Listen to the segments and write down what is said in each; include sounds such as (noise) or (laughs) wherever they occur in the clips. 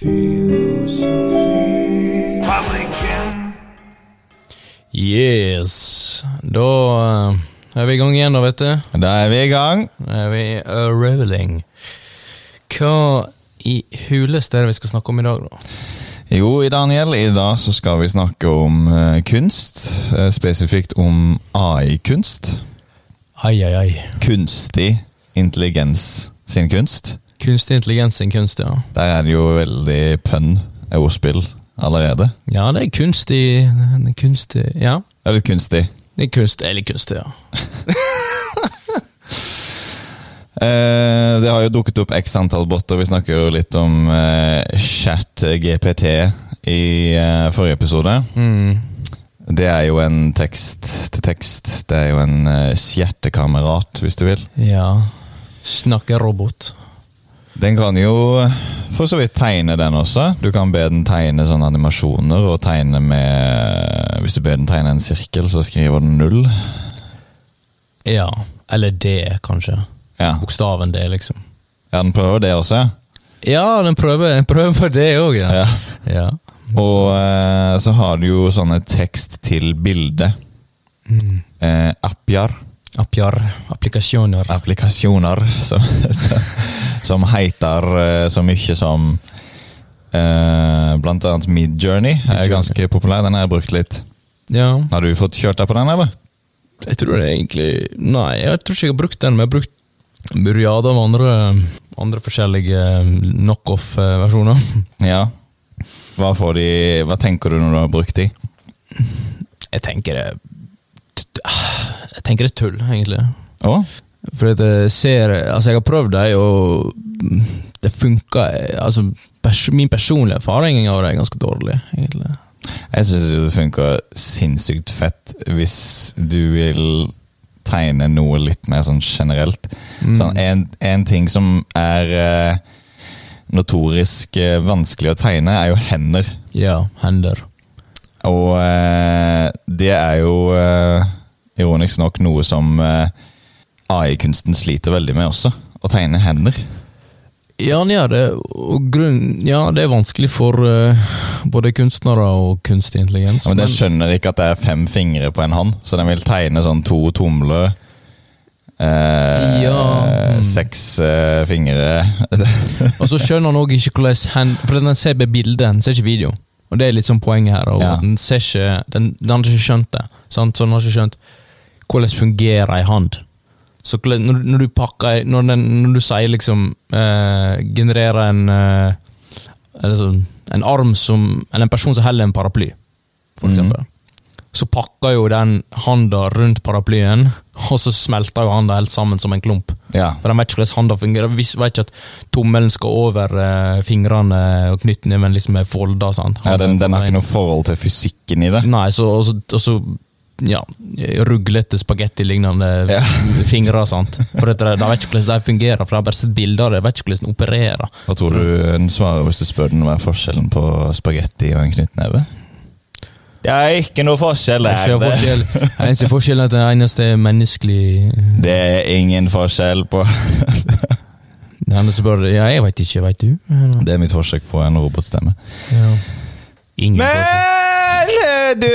Yes. Da eh, er vi i gang igjen, da, vet du. Da er vi i gang. Da er vi uh, reveling. Hva i huleste er det vi skal snakke om i dag, da? Jo, Daniel, i dag så skal vi snakke om eh, kunst. eh, spesifikt om AI-kunst. Ai, ai, ai. Kunstig intelligens sin kunst. Kunstig intelligens sin kunst, ja. Der er det jo veldig pønn, ordspill, allerede. Ja, det er kunstig er kunstig Ja, Det er litt kunstig. det er kunst, eller kunstig, ja. (laughs) Eh, det har jo dukket opp x antall botter. Vi snakker jo litt om eh, chat-GPT i eh, forrige episode. Mm. Det er jo en tekst-til-tekst. Det er jo en eh, stjertekamerat, hvis du vil. Ja. Snakkerobot. Den kan jo for så vidt tegne, den også. Du kan be den tegne sånne animasjoner, og tegne med Hvis du ber den tegne en sirkel, så skriver den null. Ja. Eller D, kanskje. Ja, Bokstaven D, liksom. ja den prøver det også. Ja, den prøver, den prøver på det òg, ja. Ja. ja. Og eh, så har du jo sånne tekst til bilde. Mm. Eh, appjar. Appjar. Applikasjoner. Applikasjoner som, som heter eh, så mye som eh, Blant annet Midjourney er ganske populær. Den har jeg brukt litt. Ja. Har du fått kjørt deg på den, eller? Jeg tror det er egentlig Nei, jeg tror ikke jeg har brukt den, men jeg har brukt myriader av andre, andre forskjellige knockoff-versjoner. (laughs) Ja. Hva, får de, hva tenker du når du har brukt de? Jeg tenker det Jeg tenker det er tull, egentlig. Å? For jeg ser Altså, jeg har prøvd det, og det funka Altså, pers min personlige erfaring av det er ganske dårlig, egentlig. Jeg syns det funker sinnssykt fett hvis du vil tegne noe litt mer sånn generelt. Mm. Sånn, en, en ting som er eh, notorisk eh, vanskelig å tegne, er jo hender. Ja, hender. Og eh, det er jo eh, ironisk nok noe som eh, AI-kunsten sliter veldig med også. Å tegne hender. Ja, gjør det, grunn, ja, det er vanskelig for uh, både kunstnere og kunstig intelligens. Ja, men Den skjønner ikke at det er fem fingre på en hånd, så den vil tegne sånn to tomler. Eh, Ja. Mm. Seks eh, fingre. Og så skjønner han òg ikke hvordan hen, For den ser på bildet, den ser ikke video. Og det er litt sånn poenget her. Og Ja. Den ser ikke den, den har ikke skjønt det. Sant? Så den har ikke skjønt hvordan fungerer ei hand. Så når, når du pakker Når, den, når du sier liksom eh, Genererer en eh, sånn, En arm som Eller en person som holder en paraply, for eksempel. eksempel. Så pakka jo den handa rundt paraplyen, og så smelter jo handa helt sammen som en klump. ja. For De vet ikke hvordan handa fungerer. Vi vet ikke at tommelen skal over eh, fingrene, og knyttneven liksom er folda. sant? ja den, den har ikke noe forhold til fysikken i det. Nei, så, og så, og så ja, ruglete spagetti-lignende Ja. (laughs) fingre. sant? For det de, de vet ikke hvordan de fungerer, for de har bare sett bilder av det. de vet ikke hvordan de opererer. Hva tror du den svarer hvis du spør den hva er forskjellen på spagetti og en knyttneve? Det er ikke noe forskjell Det er der. Det, forskjell. Eneste forskjell er at det eneste er menneskelig det er ingen forskjell på Det eneste bare Ja, jeg veit ikke, veit du? Det er mitt forsøk på en robotstemme. Ja. Ingen. Men eh, du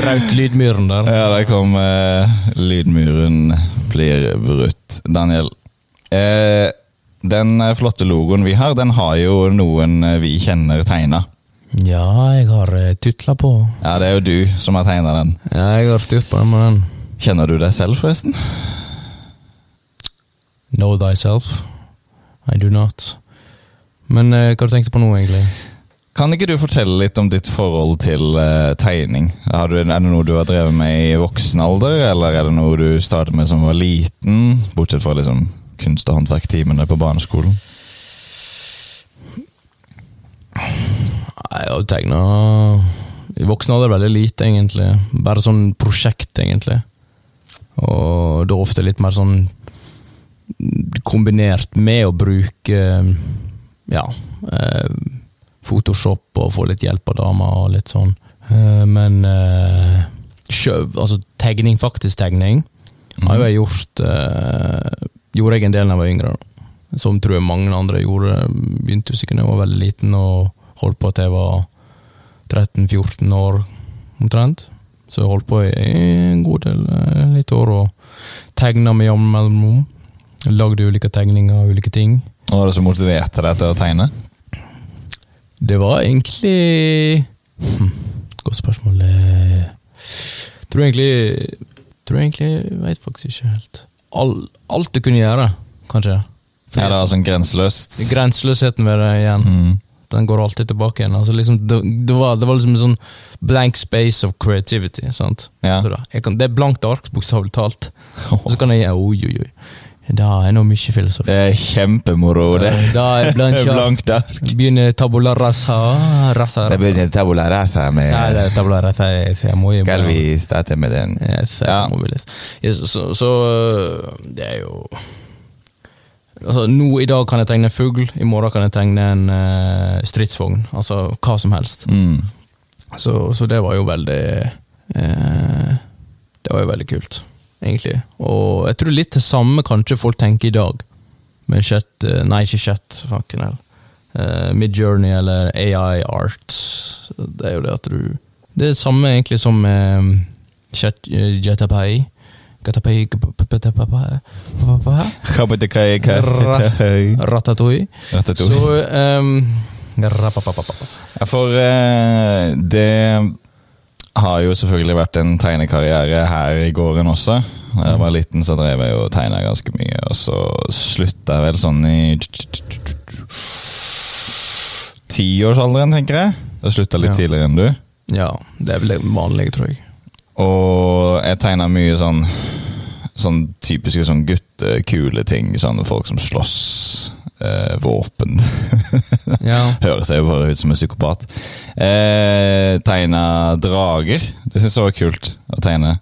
Braut lydmuren der. Ja, der kom uh, lydmuren blir brutt. Daniel, eh, den eh, flotte logoen vi har, den har jo noen eh, vi kjenner tegna. Ja, jeg har uh, tutla på. Ja, det er jo du som har tegna den. Ja, jeg har den med den. Kjenner du deg selv, forresten? Know thyself. I do not. Men eh, hva har du tenkt på nå, egentlig? Kan ikke du fortelle litt om ditt forhold til eh, tegning? Har du, er det noe du har drevet med i voksen alder, eller er det noe du startet med som var liten? Bortsett fra liksom kunst- og håndverktimene på barneskolen. Nei, Jeg tegne... tegna i voksen alder veldig lite, egentlig. Bare sånn prosjekt, egentlig. Og er ofte litt mer sånn kombinert med å bruke ja eh, Photoshop og få litt hjelp av dama og litt sånn. Eh, men eh, sjø, altså tegning, faktisk tegning, har jo jeg gjort Gjorde jeg en del da jeg var yngre. da. som tror jeg mange andre gjorde. Begynte sikkert da jeg var veldig liten, og holdt på til jeg var 13-14 år omtrent. Så jeg holdt på i en god del, eh, litt år, og tegna med jevn mellomrom. Lagde ulike tegninger og ulike ting. Hva var det som motiverte deg til å tegne? Det var egentlig hm, Godt spørsmål. Tror Tror egentlig Tror egentlig Veit faktisk ikke helt. All, alt du kunne gjøre, kanskje. Ja, det var sånn grenseløst. Grenseløsheten ved det igjen. Mm. Den går alltid tilbake igjen. Altså liksom, det, det, var, det var liksom en sånn blank space of creativity. sant? Ja. Altså, da, kan, det er blankt ark, bokstavelig talt. (laughs) Og så kan jeg gjøre oi, oi, oi. Det er nå mye filosofi. Det er kjempemoro, det. Da er (laughs) blankt ark. Begynner tabula rasa, rasa Det begynner tabula rasa med Ja, det tabula rasa. Skal vi starte med den? Yes, Ja. ja. yes, så, så øh, det er jo Altså, nå I dag kan jeg tegne en fugl, i morgen kan jeg tegne en uh, stridsvogn. Altså hva som helst. Mm. Så, så det var jo veldig uh, Det var jo veldig kult, egentlig. Og jeg tror litt det samme kanskje folk tenker i dag. Med chat eh, Nei, ikke chat, fucking hell. Uh, Midjourney eller AI art. Det er jo det at du Det er det samme egentlig som med chat JetaPay. Ratatouille. Ratatouille. Så um. For uh, det har jo selvfølgelig vært en tegnekarriere her i gården også. Da jeg var liten, så drev jeg og tegna ganske mye, og så slutta jeg vel sånn i tiårsalderen, tenker jeg. Jeg slutta litt Ja. tidligere enn du. Ja, det er vel det vanlige, tror jeg. Og jeg tegna mye sånn Sånn typiske sånn guttekule ting. Sånn folk som slåss. Eh, våpen. (laughs) Ja. Høres jeg bare ut som en psykopat. Eh, tegna drager. Det syns jeg var kult å tegne.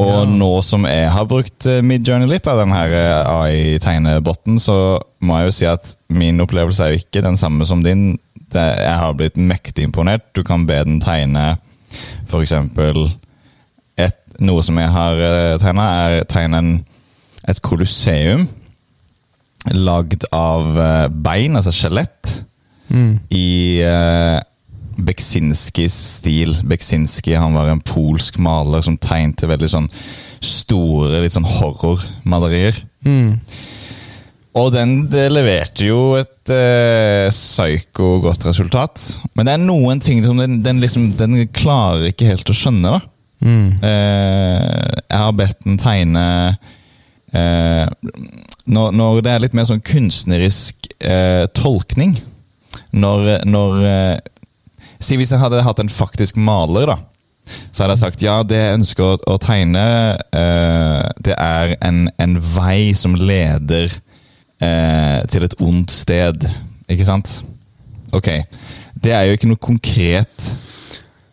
Og Ja. nå som jeg har brukt eh, Midjourney litt av den her eh, AI-tegnebotten, så må jeg jo si at min opplevelse er jo ikke den samme som din. Det, jeg har blitt mektig imponert. Du kan be den tegne eksempel Noe som jeg har uh, tegna, er tegne et kolosseum lagd av eh, bein, altså skjelett Mm. i uh, Beksinskis stil. Beksinski han var en polsk maler som tegnte veldig sånn store, litt sånn horrormalerier. Mm. Og den leverte jo et eh, psyko godt resultat. Men det er noen ting som den, den liksom Den klarer ikke helt å skjønne, da. Mm. Eh, jeg har bedt den tegne eh, når, når det er litt mer sånn kunstnerisk eh, tolkning Når, når eh, Si hvis jeg hadde hatt en faktisk maler, da. Så hadde jeg sagt ja, det jeg ønsker å, å tegne, eh, det er en, en vei som leder eh, til et ondt sted. Ikke sant? Ok. Det er jo ikke noe konkret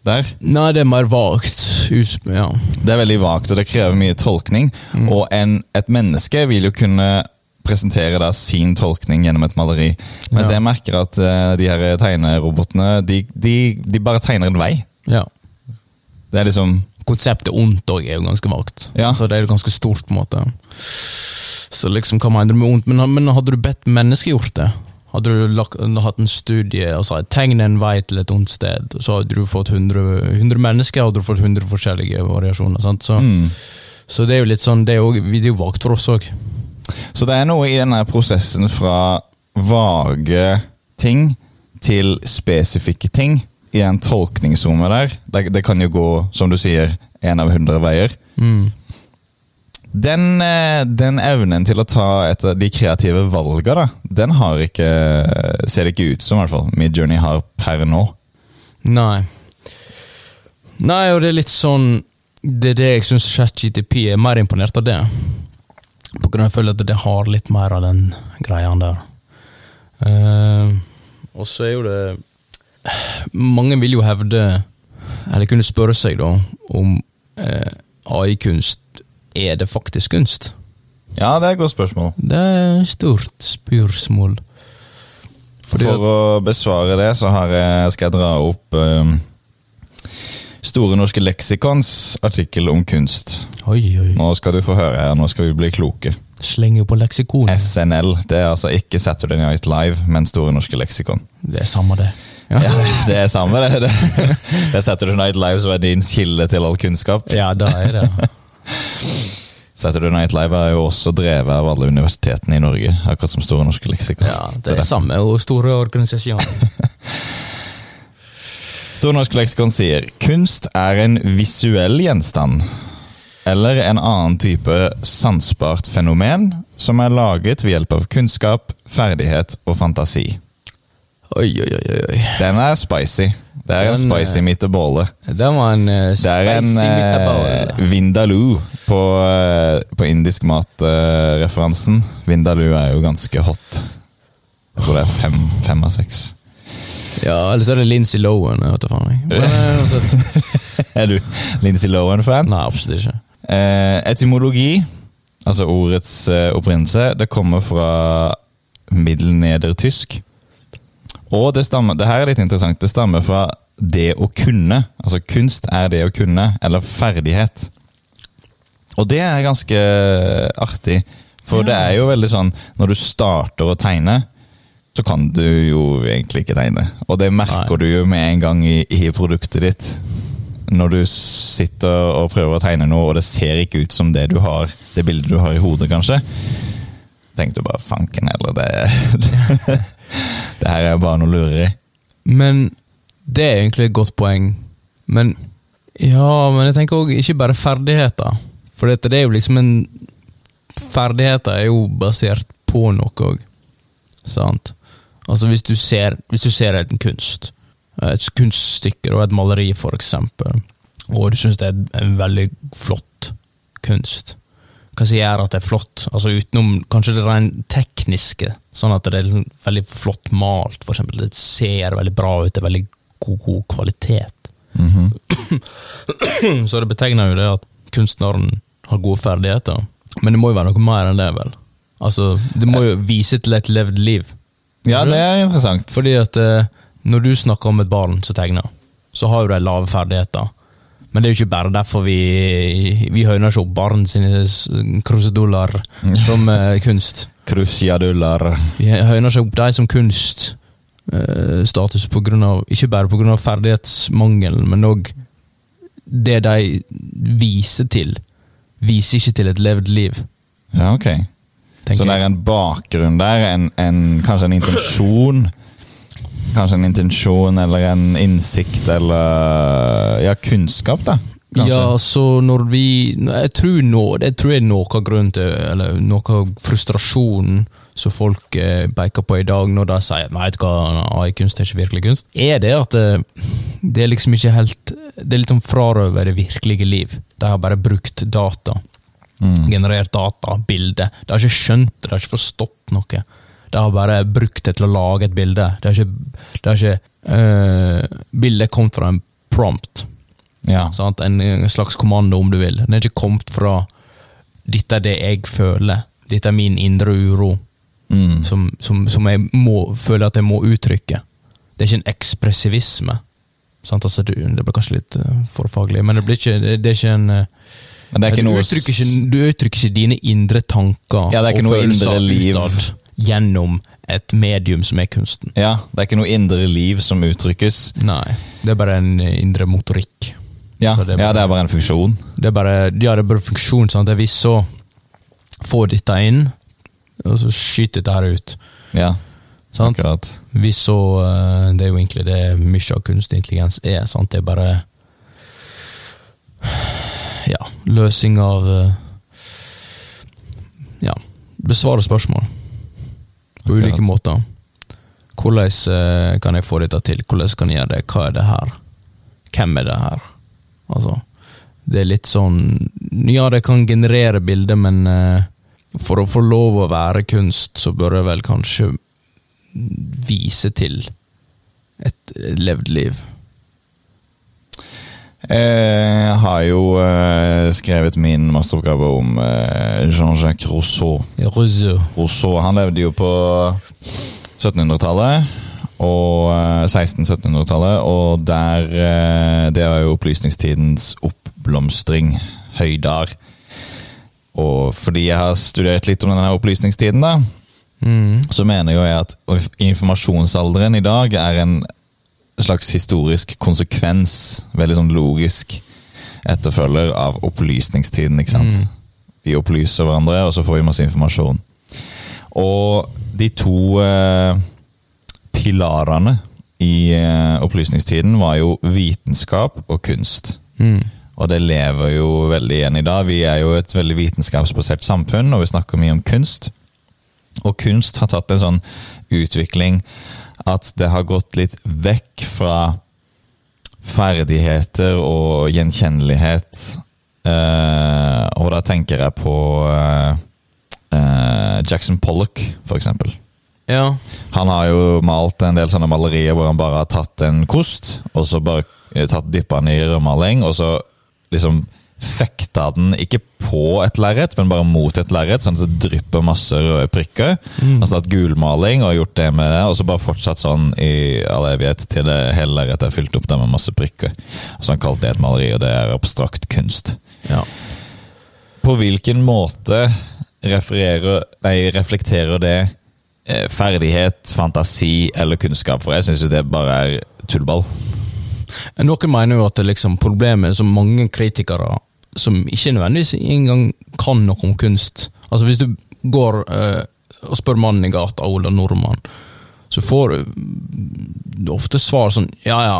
der. Nei, det er mer vagt. Ja. Det er veldig vagt, og det krever mye tolkning. Og en, et menneske vil jo kunne presentere da sin tolkning gjennom et maleri. Mens Ja. det jeg merker at eh, de her tegnerobotene, de, de, de bare tegner en vei. ja. Det er liksom Konseptet ondt òg er jo ganske vagt. Ja. Så det er jo ganske stort, på en måte. Så liksom, hva mener du med ondt? Men, men hadde du bedt mennesket gjort det? Hadde du lagt, hatt en studie og sagt 'tegn en vei til et ondt sted', så hadde du fått 100, 100 mennesker hadde du fått 100 forskjellige variasjoner. Så, mm. så det er jo litt sånn, det er jo, vi er jo vagt for oss òg. Så det er noe i denne prosessen fra vage ting til spesifikke ting i en tolkningssone der. Det, det kan jo gå, som du sier, én av hundre veier. Mm. Den, eh, den evnen til å ta et av de kreative valgene, den har ikke Ser det ikke ut som, i hvert fall. Midjourney har per nå. Nei. Nei, og det er litt sånn Det er det jeg syns ChatGTP er mer imponert av det. På grunn av jeg føler at det har litt mer av den greia der. Uh, og så er jo det Mange vil jo hevde, eller kunne spørre seg, da, om uh, AI-kunst er det faktisk kunst. Ja, det er et godt spørsmål. Det er et stort spørsmål. Fordi For å besvare det, så har jeg, skal jeg dra opp um, Store norske leksikons artikkel om kunst. Oi, oi. Nå skal du få høre her, nå skal vi bli kloke. Slenger på leksikon. SNL. Det er altså ikke Saturday Night Live, men Store norske leksikon. Det er samme det. Ja, Ja, det er samme, det. Det, (laughs) det er Saturday Night Live som er din kilde til all kunnskap. ja da er det. Saturday Night Live er jo også drevet av alle universitetene i Norge, akkurat som Store norske leksikon. Ja, det er samme og store organisasjoner. (laughs) Store norske leksikon sier kunst er en visuell gjenstand eller en annen type sansbart fenomen som er laget ved hjelp av kunnskap, ferdighet og fantasi. Oi, oi, oi. oi. Den er spicy. Det er en spicy eh, meatball. Det var en uh, Det er en uh, Vindaloo på, uh, på indisk mat-referansen. Vindaloo er jo ganske hot. Jeg tror det er fem, fem av seks. Ja, eller så er det Lindsay Lohan. Jeg vet faen. meg. Eh. (laughs) Er du Lindsay Lohan-fan? Nei, absolutt ikke. Eh, etymologi, altså ordets eh, opprinnelse, det kommer fra middelnedertysk. Og det stammer, det her er litt interessant, det stammer fra det å kunne. Altså kunst er det å kunne, eller ferdighet. Og det er ganske artig, for det er jo veldig sånn Når du starter å tegne, så kan du jo egentlig ikke tegne. Og det merker Nei. du jo med en gang i, i produktet ditt. Når du sitter og prøver å tegne noe, og det ser ikke ut som det du har Det bildet du har i hodet, kanskje. Tenkte du bare fanken heller, det, det, (laughs) (sighs) det her er bare noe lureri. Men det er egentlig et godt poeng. Men ja, men jeg tenker òg ikke bare ferdigheter. For dette, det er jo liksom en Ferdigheter er jo basert på noe òg. Sant? Altså hvis du ser, hvis du ser en kunst, et kunststykke og et maleri for eksempel, og du syns det er en veldig flott kunst, hva som gjør at det er flott? Altså Utenom kanskje det rent tekniske, sånn at det er liksom veldig flott malt, for eksempel. Det ser veldig bra ut, det er veldig god, god kvalitet. Mhm. (clears throat) Så det betegner jo det at kunstneren har gode ferdigheter. Men det må jo være noe mer enn det, vel? Altså, Det må jo vise til et levd liv. Ja, det er interessant. Fordi at eh, når du snakker om et barn som tegner, så har jo de lave ferdigheter. Men det er jo ikke bare derfor vi, vi høyner ikke opp barn sine kruseduller (laughs) som uh, kunst. Cruciaduller. Vi høyner ikke opp de som kunststatus på grunn av, ikke bare pga. ferdighetsmangelen, men òg det de viser til, viser ikke til et levd liv. Ja, ok. tenker Så det er en bakgrunn der, en, en, kanskje en intensjon? Kanskje en intensjon eller en innsikt eller Ja, kunnskap, da. Kanskje. Ja, så når vi Jeg tror, nå, det tror jeg er noe av grunnen til Eller noe av frustrasjonen som folk eh, peker på i dag, når de sier at AI-kunst er ikke virkelig kunst, er det at det, det er liksom ikke helt Det er litt sånn frarøver det virkelige liv. De har bare brukt data. Mm. Generert data, bilder. De har ikke skjønt det, de har ikke forstått noe. De har bare brukt det til å lage et bilde. Det har ikke, det er ikke eh, Bildet kom fra en prompt. Ja. En, en slags kommando, om du vil. Den er ikke kommet fra 'dette er det jeg føler', 'dette er min indre uro', Mm. som, som, som jeg må, føler at jeg må uttrykke. Det er ikke en ekspressivisme. Altså, det blir kanskje litt forfaglig, for faglig, men det, blir ikke, det, det er ikke en ikke du, noe uttrykker ikke, du uttrykker ikke dine indre tanker Ja, og følelser liv. utad gjennom et medium som er kunsten. Ja, det er ikke noe indre liv som uttrykkes. Nei, det er bare en indre motorikk. Ja, det er ja, bare- det er bare en funksjon. Det er bare, ja, det er bare funksjon. Sant? Det hvis så får dette inn, og så skyter dette her ut. Ja, Sant? akkurat. Hvis så eh, Det er jo egentlig det mye av kunstig intelligens er. Sant? Det er bare Ja, løsning av eh, Ja, besvare spørsmål på Akkurat. ulike måter. Hvordan eh, kan jeg få dette til? Hvordan kan jeg gjøre det? Hva er det her? Hvem er det her? Altså, det er litt sånn Ja, det kan generere bilder, men eh, for å få lov å være kunst, så bør jeg vel kanskje vise til et levd liv. Jeg har jo eh, skrevet min masteroppgave om eh, Jean-Jacques Rousseau. Rousseau. Rousseau han levde jo på 1700-tallet og eh, 1600-1700-tallet, og der eh, Det er jo opplysningstidens oppblomstring. Høydar. og fordi jeg har studert litt om denne opplysningstiden, da, Mm. så mener jo jeg at informasjonsalderen i dag er en slags historisk konsekvens, veldig sånn logisk etterfølger av opplysningstiden. ikke sant? Mm. Vi opplyser hverandre, og så får vi masse informasjon. Og de to eh, pilarene i eh, opplysningstiden var jo vitenskap og kunst. Mm. Og det lever jo veldig igjen i dag. Vi er jo et veldig vitenskapsbasert samfunn, og vi snakker mye om kunst. Og kunst har tatt en sånn utvikling at det har gått litt vekk fra ferdigheter og gjenkjennelighet. Eh, og da tenker jeg på eh, eh, Jackson Pollock, for eksempel. Ja. Han har jo malt en del sånne malerier hvor han bare har tatt en kost, og så bare eh, tatt dyppa den i rødmaling, og så liksom fekta den ikke på et lerret, men bare mot et lerret, sånn at det drypper masse røde prikker. Mm. Altså hatt gulmaling og gjort det med det, og så bare fortsatt sånn i all evighet til det hele lerretet er fylt opp der med masse prikker. Så han kalt det et maleri, og det er abstrakt kunst. ja. På hvilken måte nei, reflekterer det eh, ferdighet, fantasi eller kunnskap? For jeg syns jo det bare er tullball. Noen mener jo at det liksom problemet som mange kritikere som ikke nødvendigvis engang kan noe om kunst Altså Hvis du går eh, og spør mannen i gata, Ola Nordmann, så får du ofte svar sånn Ja ja,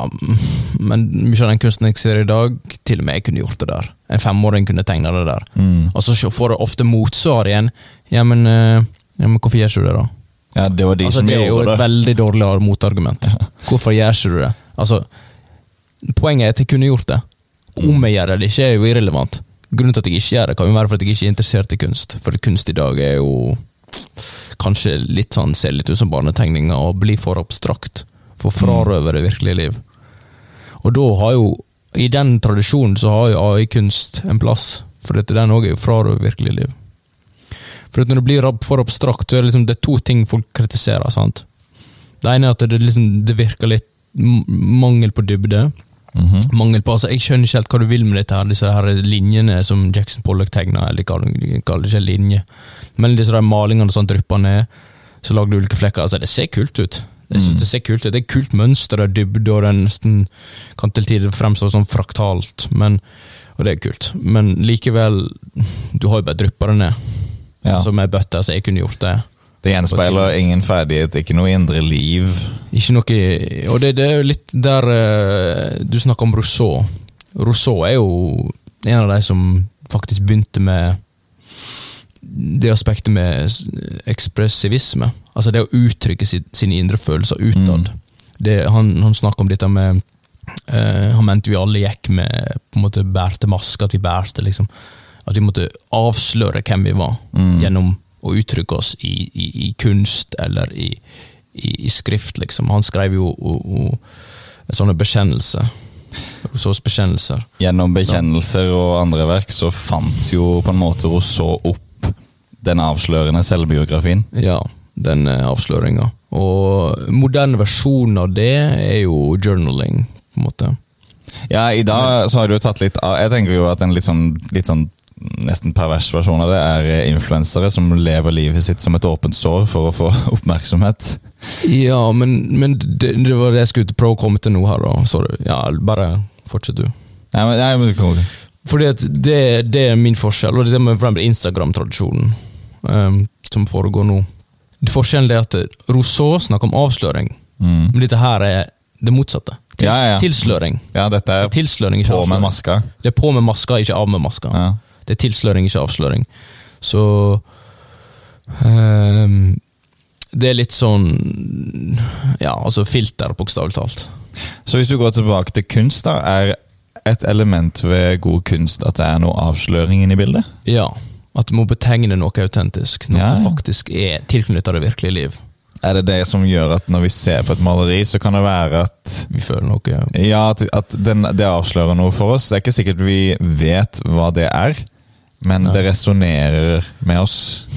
men mye av den kunsten jeg ser i dag, til og med jeg kunne gjort det der. En femåring kunne tegna det der. Og så får du ofte motsvar igjen. Ja, men, eh, ja, men hvorfor gjør ikke du det, da? Ja, det var de Altså, som det Det er jo et veldig dårlig motargument. (laughs) Hvorfor gjør ikke du det? Altså, poenget er at jeg kunne gjort det. Om jeg gjør det eller ikke, er jo irrelevant. Grunnen til at jeg ikke gjør det, kan jo være for at jeg ikke er interessert i kunst. For kunst i dag er jo kanskje litt sånn, ser litt ut som barnetegninger og blir for abstrakt. For frarøver det virkelige liv. Og da har jo, i den tradisjonen, så har jo AI-kunst en plass. For dette, den òg er jo frarøver virkelig liv. For når det blir for abstrakt, så er det liksom det er to ting folk kritiserer. sant? Det ene er at det, liksom, det virker litt mangel på dybde. Mhm. Mangel på, altså Jeg skjønner ikke helt hva du vil med dette her, disse her linjene som Jackson Pollock tegna. Eller hva du kaller det ikke linje. Men disse der malingene som drypper ned, så lager du ulike flekker. altså Det ser kult ut. Jeg synes Mm. Det ser kult ut. Det er kult mønster og dybde, og den nesten kan til tider fremstå sånn fraktalt. Men, og det er kult. Men likevel, du har jo bare dryppa det ned. Ja. Som ei bøtte, så jeg kunne gjort det. Det gjenspeiler ingen ferdighet, ikke noe indre liv. Ikke noe Og det, det er jo litt der uh, Du snakker om Rousseau. Rousseau er jo en av de som faktisk begynte med det aspektet med ekspressivisme. Altså det å uttrykke si, sine indre følelser utad. Det, han, han snakker om dette med uh, Han mente vi alle gikk med på en måte bærte maske, at vi bærte liksom At vi måtte avsløre hvem vi var, Mm. gjennom å uttrykke oss i, i, i kunst eller i, i, i skrift, liksom. Han skrev jo o, o, sånne bekjennelser. Rousseaus bekjennelser. Gjennom bekjennelser og andre verk så fant jo på en måte Rousseau opp den avslørende selvbiografien. Ja, den eh, avsløringa. Og moderne versjon av det er jo journaling, på en måte. Ja, i dag så har du tatt litt av Jeg tenker jo at en litt sånn, litt sånn nesten pervers versjon av det er eh, influensere som lever livet sitt som et åpent sår for å få (laughs) oppmerksomhet. Ja, men, men det, det var det jeg skulle å komme til nå her, da. Sorry. Ja, bare fortsett, du. Nei, men, nei, men, kom. Fordi det, det er min forskjell, og det er med Instagram-tradisjonen um, som foregår nå. Det Forskjellen er at Rousseau snakker om avsløring, mm. men dette her er det motsatte. Tils, Ja, ja. Tilsløring. Ja, dette er Tilsløring, ikke på med maska. Det er på med maska, ikke av med maska. Ja. Det er tilsløring, ikke avsløring. Så um, Det er litt sånn Ja, altså filter, bokstavelig talt. Så hvis du går tilbake til kunst, da, er et element ved god kunst at det er noe avsløring inni bildet? Ja. At du må betegne noe autentisk. Noe Ja, ja. som faktisk er tilknyttet det virkelige liv. Er det det som gjør at når vi ser på et maleri, så kan det være at Vi føler noe Ja, at, at den, det avslører noe for oss. Det er ikke sikkert vi vet hva det er, men det resonnerer med oss.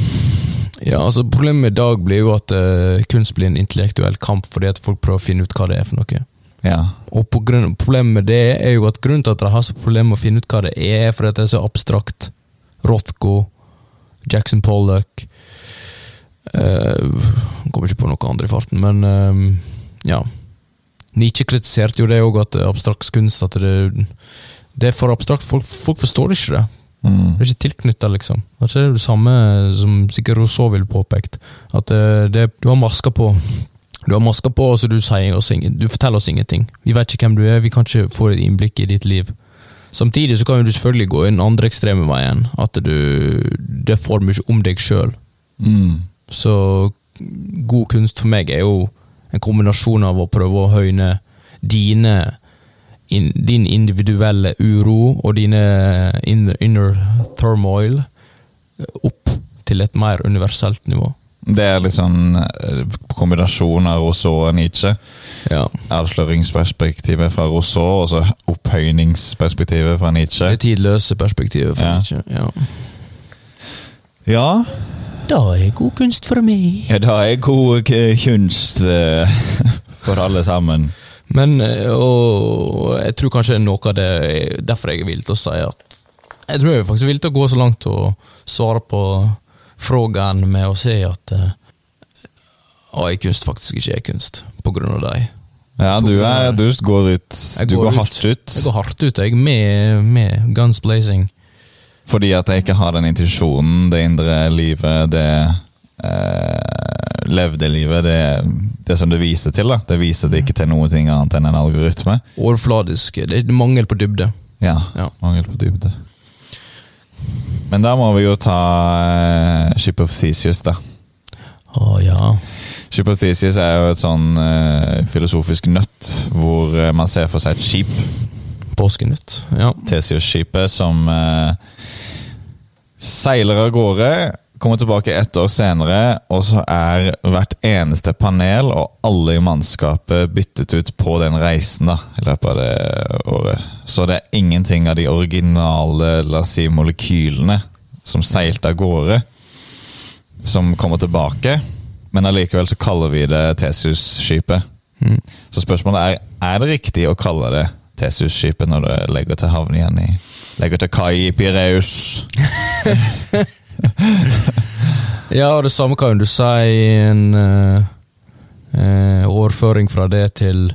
Ja, altså Problemet i dag blir jo at uh, kunst blir en intellektuell kamp fordi at folk prøver å finne ut hva det er for noe. Ja. Og grunn, Problemet med det er jo at grunnen til at de har så problemer med å finne ut hva det er, er fordi at det er så abstrakt, Rothko, Jackson Pollock uh, Kommer ikke på noe andre i farten, men uh, ja. Nietzsche kritiserte jo det òg, at abstrakt kunst at det, det er for abstrakt. Folk, folk forstår ikke det. Mm. Det er ikke tilknytta, liksom. Det er det samme som sikkert Rousseau ville påpekt. At eh, det, du har masker på. Du har masker på, så du, oss du forteller oss ingenting. Vi vet ikke hvem du er, vi kan ikke få et innblikk i ditt liv. Samtidig så kan du selvfølgelig gå i den andre ekstreme veien. At du, det får mye om deg sjøl. Mm. Så god kunst for meg er jo en kombinasjon av å prøve å høyne dine in, din individuelle uro og dine inner, inner turmoil opp til et mer universelt nivå. Det er litt sånn eh, kombinasjon av Rousseau og Nietzsche. Ja. Avsløringsperspektivet fra Rousseau, og så opphøyningsperspektivet fra Nietzsche. Det tidløse perspektivet. fra Ja. Nietzsche, ja. Ja, Da er god kunst for meg. ja det er god kunst eh, (laughs) for alle sammen. Men eh, og jeg tror kanskje noe av det er derfor jeg er villig til å si at Jeg tror jeg er faktisk villig til å gå så langt å svare på frågan med å si at AI-kunst faktisk ikke er kunst, på grunn av deg. Ja, du, er, du går ut Du går går ut. hardt ut. Jeg går hardt ut, jeg, med, med guns blazing. Fordi at jeg ikke har den intensjonen, det indre livet, det eh, levde livet, det, det som det viser til. da. Det viser det ikke til noe annet enn en algoritme. Overfladisk. Det er mangel på dybde. Ja, Ja. mangel på dybde. Men da må vi jo ta eh, Ship of Cesius, da. Å ja. Ship of Theseus er jo et sånn eh, filosofisk nøtt, hvor eh, man ser for seg et skip, Påskenytt. Ja. Tesius-skipet som eh, seiler av gårde, kommer tilbake ett år senere, og så er hvert eneste panel og alle i mannskapet byttet ut på den reisen da, i løpet av det året. Så det er ingenting av de originale la oss si, molekylene som seilte av gårde, som kommer tilbake. Men allikevel så kaller vi det Tesus-skipet. Mm. Så spørsmålet er er det riktig å kalle det Tesus-skipet når det legger til havn igjen i Legger til kai i Pireus. (laughs) (laughs) Ja, og det samme kan du si en eh, eh, overføring fra det til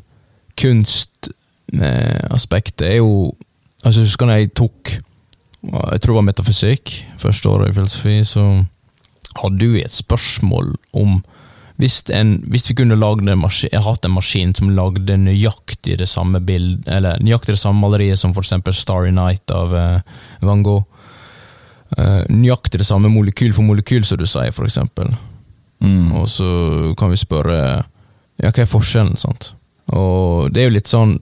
kunstaspektet er jo Altså, jeg husker da jeg tok Jeg tror det var metafysikk, første året i filosofi, så hadde vi et spørsmål om hvis, en, hvis vi kunne en maskin, hatt en maskin som lagde nøyaktig det samme bild, eller nøyaktig det samme maleriet som eksempel Starry Night av eh, Van Gogh, Eh, nøyaktig det samme molekyl for molekyl, som du sier, eksempel. Mm. Og så kan vi spørre ja, hva er forskjellen, sant? Og det er jo litt sånn,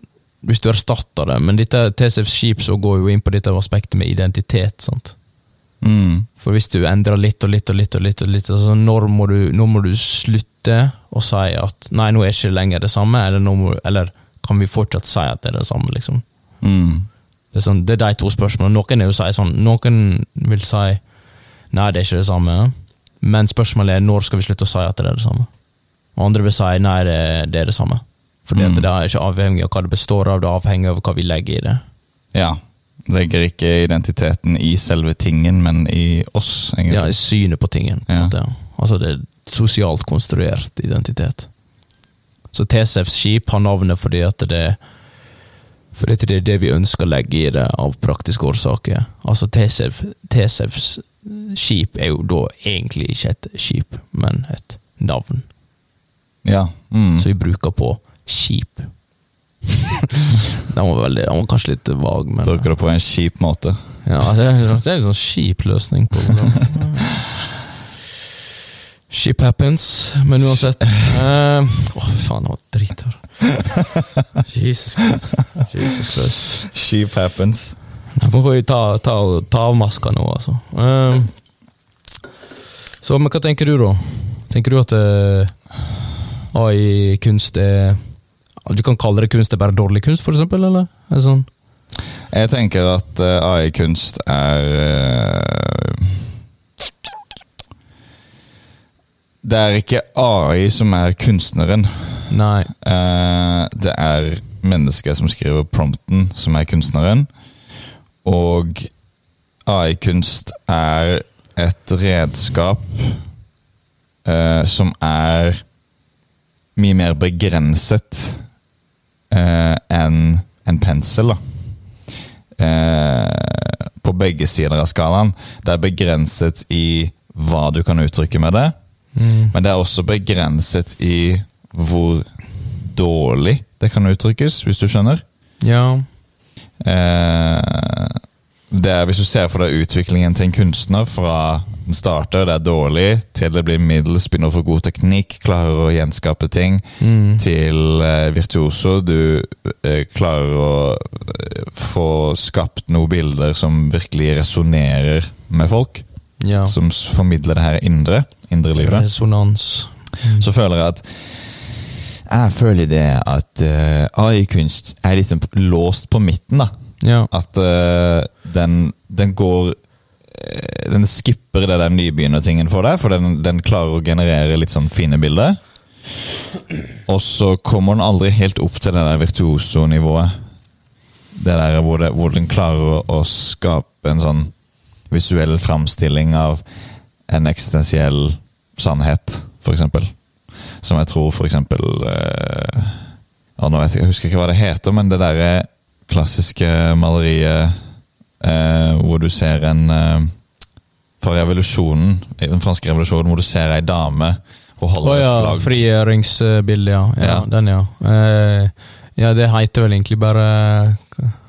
hvis du erstatter det, men dette TCF Skip så går jo inn på dette aspektet med identitet, sant? Mm. For hvis du endrer litt og litt og litt, og litt, og litt altså når, må du, når må du slutte å si at nei, nå er ikke lenger det samme, eller, må, eller kan vi fortsatt si at det er det samme, liksom? Mm. Det er, sånn, det er de to spørsmålene. Noen er si sånn, noen vil si nei, det er ikke det samme, men spørsmålet er når skal vi slutte å si at det er det samme? Og andre vil si nei, det, er det samme. Fordi Mm. det er ikke avhengig av hva det består av, det er avhengig av hva vi legger i det. Ja. Legger ikke identiteten i selve tingen, men i oss, egentlig. Ja, i synet på tingen. På Ja. måte, ja. Altså det er sosialt konstruert identitet. Så TCFs skip har navnet fordi at det fordi at det er det vi ønsker å legge i det av praktiske årsaker. Altså TCF, TCFs skip er jo da egentlig ikke et skip, men et navn. Ja. Mm. Så vi bruker på skip. (laughs) den, var veldig, den var kanskje litt vag, men Bruker det på en kjip måte. ja, det er, det er en sånn kjip løsning på (laughs) det. Ship happens, men uansett Åh, uh, faen, hva var dritt her. Jesus Christ. Jesus Christ. Ship happens. Nå må vi ta, ta, ta av maska nå, altså. Uh, så, men hva tenker du, da? Tenker du at uh, AI-kunst er Du kan kalle det kunst, det er bare dårlig kunst, for eksempel? Eller? Er sånn? Jeg tenker at eh, AI-kunst er eh, Det er ikke AI som er kunstneren. Nei. Eh, det er mennesket som skriver prompten, som er kunstneren. Og AI-kunst er et redskap eh, som er mye mer begrenset eh, enn en pensel. Eh, på begge sider av skalaen. Det er begrenset i hva du kan uttrykke med det, Mm. men det er også begrenset i hvor dårlig det kan uttrykkes, hvis du skjønner. Ja. Eh, det er, hvis du ser for deg utviklingen til en kunstner fra den starter, det er dårlig, til det blir middels, begynner å få god teknikk, klarer å gjenskape ting, Mm. til eh, virtuoso. Du eh, klarer å eh, få skapt noen bilder som virkelig resonnerer med folk. Ja. Som formidler det her indre, indre livet. Resonans. Så føler jeg at Jeg føler det at uh, AI-kunst er liksom låst på midten, da. Ja. At uh, den, den går eh, Den skipper det der nybegynnertingen for deg, for den, den klarer å generere litt sånn fine bilder. Og så kommer den aldri helt opp til det der virtuoso-nivået. Det der hvor, det, hvor den klarer å, å skape en sånn visuell framstilling av en eksistensiell sannhet, eksempel. Som jeg tror eksempel eh, nå vet jeg, jeg husker ikke hva det heter, men det derre klassiske maleriet eh, hvor du ser en eh, Fra revolusjonen, den franske revolusjonen, hvor du ser ei dame og holder holder ja, et flagg. frigjøringsbildet, ja. ja. Ja. Den, ja. Eh, ja, det heter vel egentlig bare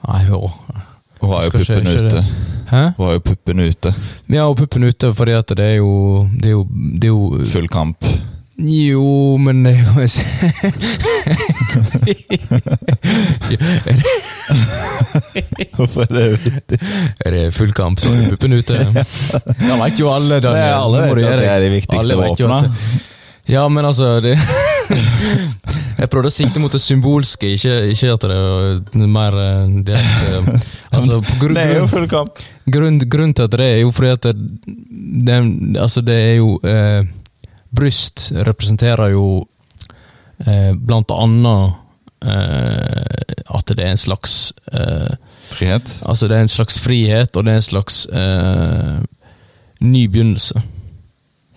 Nei, jo. Hun har jo puppene ute. det. Hæ? Har jo puppen ute. Ja, og puppen ute, fordi at det er jo Det er jo, det er jo Full kamp. Jo, men det er jo (laughs) Hvorfor er det vittig? Er det full kamp, så er puppen ute. Da veit jo alle. Daniel. Alle vet jo at det er de viktigste våpnene. Ja, men altså det, (laughs) Jeg prøvde å sikte mot det symbolske, ikke, ikke at det er mer eh, direkte altså, grunn, (laughs) Det er jo full kamp. grunn, grunn til at det er jo fordi at det, det, altså det er jo eh, Bryst representerer jo eh, blant annet eh, at det er en slags eh, Frihet. Altså det er en slags frihet, og det er en slags eh, ny begynnelse.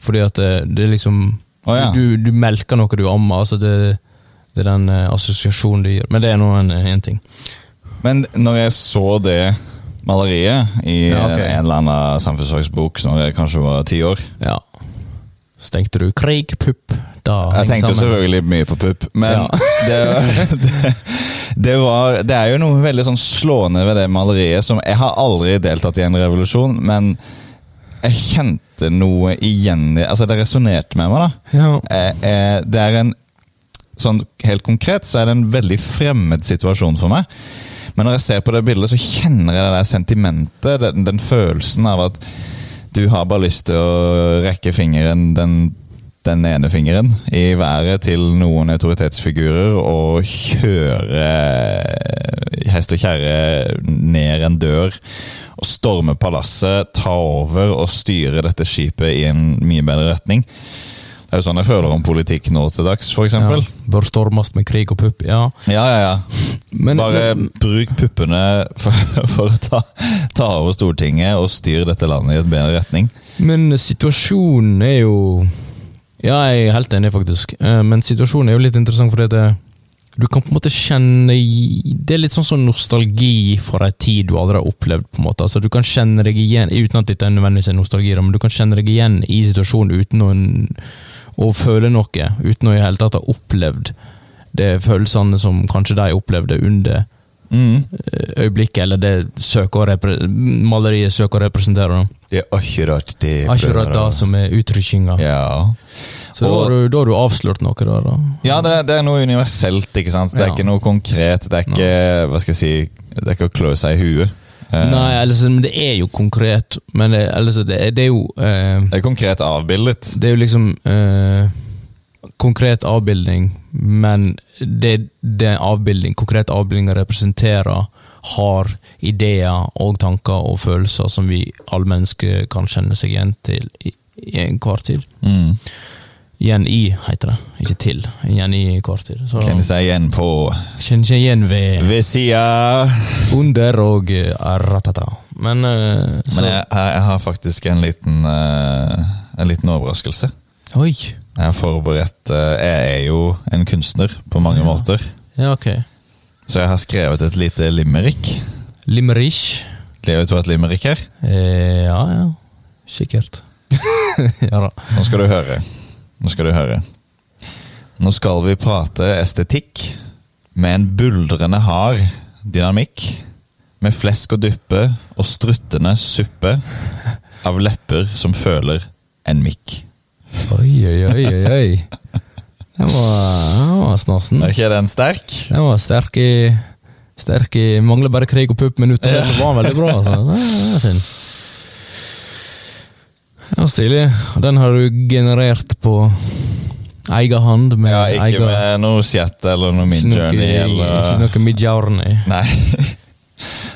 Fordi at det, det er liksom Å, ja. du, du melker noe du ammer. Altså det, det er den uh, assosiasjonen du gir. Men det er nå en, en ting. Men når jeg så det maleriet i Ja, okay. en eller annen samfunnsfagsbok når jeg kanskje var ti år Ja. Så tenkte du krig, pupp. Da Jeg tenkte jo sammen. selvfølgelig mye på pupp, men Ja. (laughs) det, det, det var Det er jo noe veldig sånn slående ved det maleriet som Jeg har aldri deltatt i en revolusjon, men jeg kjente noe igjen Altså, det resonnerte med meg, da. Ja. Eh, eh, Det er en Sånn helt konkret så er det en veldig fremmed situasjon for meg. Men når jeg ser på det bildet, så kjenner jeg det der sentimentet, den, den følelsen av at du har bare lyst til å rekke fingeren, den, den ene fingeren, i været til noen autoritetsfigurer og kjøre hest og kjerre ned en dør. Og storme palasset, ta over og styre dette skipet i en mye bedre retning. Det er jo sånn jeg føler om politikk nå til dags, f.eks. ja. Bør stormes med krig og pupp. Ja. ja, ja, ja. Men, Bare men, bruk puppene for, (laughs) for å ta, ta over Stortinget og styre dette landet i et bedre retning. men situasjonen er jo Ja, jeg er helt enig, faktisk. Eh, Men situasjonen er jo litt interessant, fordi det, du kan på en måte kjenne Det er litt sånn som nostalgi for ei tid du aldri har opplevd. på en måte. Altså, du kan kjenne deg igjen, Uten at dette er nødvendigvis er nostalgi, men du kan kjenne deg igjen i situasjonen uten å, å føle noe. Uten å i hele tatt ha opplevd de følelsene som kanskje de opplevde under Mm. øyeblikket, eller det søker maleriet søker å representere. Det er akkurat det. Akkurat det som er uttrykkinga. Ja. Så da har, du, da har du avslørt noe der, da. Ja, det, det er noe universelt, ikke sant? Det er Ja. ikke noe konkret. Det er ikke hva skal jeg si, det er ikke å klø seg i huet. Eh, Nei, altså, men det er jo konkret. Men det, altså, det, det er jo eh, Det er konkret avbildet. Det er jo liksom eh, konkret avbildning, men det, det avbildning, konkret avbildning representerer, har ideer og tanker og følelser som vi alle mennesker kan kjenne seg igjen til i, i enhver tid. Mm. Igjen i, heter det. Ikke til. Igjen i hver tid. Så Kjenner seg igjen på kjenner seg igjen ved ved sida under og eh, ratata. Men, uh, så, Men jeg, jeg har faktisk en liten, uh, en liten overraskelse. Oi! Jeg har forberedt eh, Jeg er jo en kunstner på mange måter. Ja, ok. Så jeg har skrevet et lite limerick. Limerick. Leo, du har et limerick her? Eh, ja, ja. Sikkert. (laughs) ja da. Nå skal du høre. Nå skal du høre. Nå skal vi prate estetikk med en buldrende hard dynamikk. Med flesk og duppe og struttende suppe av lepper som føler en mikk. Oi, oi, oi, oi. oi. Den var, den var snasen. Er ikke den sterk? Den var sterk i Sterk i Mangler bare krig og pupp, men utover det så var den veldig bra. Altså. Den er fin. Ja, Stilig. Den har du generert på egen hånd? Med Ja, ikke egen- med noe Chat eller noe ikke noe- Midjourney. Ikke Eller... noe Midjourney. Nei. (laughs)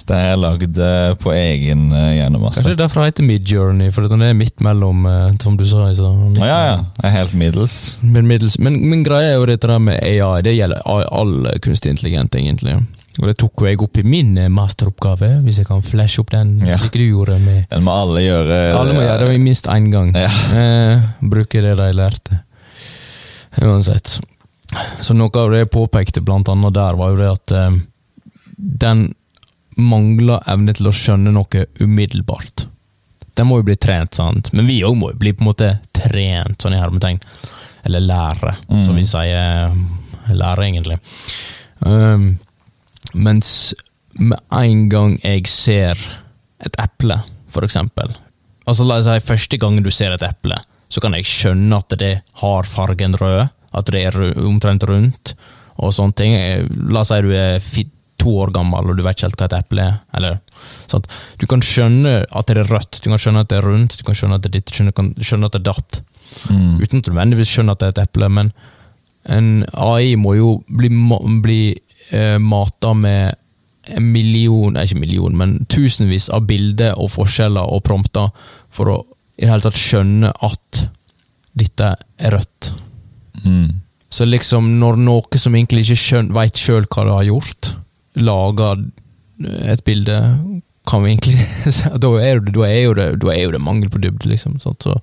Det er lagd eh, på egen eh, hjernemasse. Kanskje det er derfor det heter Midjourney, for den er midt mellom, eh, som du sa. Så, Ja, ja. Det er helt middels. Men, middels, men, men greia er jo dette med AI, det gjelder all, kunstig intelligent, egentlig. Og det tok jeg opp i min masteroppgave, hvis jeg kan flashe opp den, Ja. slik du gjorde med Den må alle gjøre. Alle må gjøre det minst én gang. Ja. Eh, bruke det de lærte. Uansett. Så noe av det jeg påpekte blant annet der, var jo det at eh, den mangler evne til å skjønne noe umiddelbart. De må jo bli trent, sant? men vi òg må jo bli på en måte trent, sånn i hermetegn. Eller lære, Mm. som vi sier. Lære, egentlig. Um, mens med en gang jeg ser et eple, for eksempel Altså La oss si første gangen du ser et eple, så kan jeg skjønne at det har fargen rød, at det er omtrent rundt, og sånne ting. Eh, La oss si du er to år gammel og du vet ikke helt hva et eple er. Eller, sant? Du kan skjønne at det er rødt, du kan skjønne at det er rundt, du kan skjønne at det er ditt, du kan skjønne at det er datt. Mm. Uten at du nødvendigvis skjønner at det er et eple, men en AI må jo bli, bli eh, mata med en million, ikke million, men tusenvis av bilder og forskjeller og prompter for å i det hele tatt skjønne at dette er rødt. Mm. Så liksom, når noe som egentlig ikke skjøn, vet sjøl hva det har gjort, lager et bilde, kan vi egentlig (laughs) Da er, det, da er, det, da er jo det mangel på dybde, liksom. Sant? Så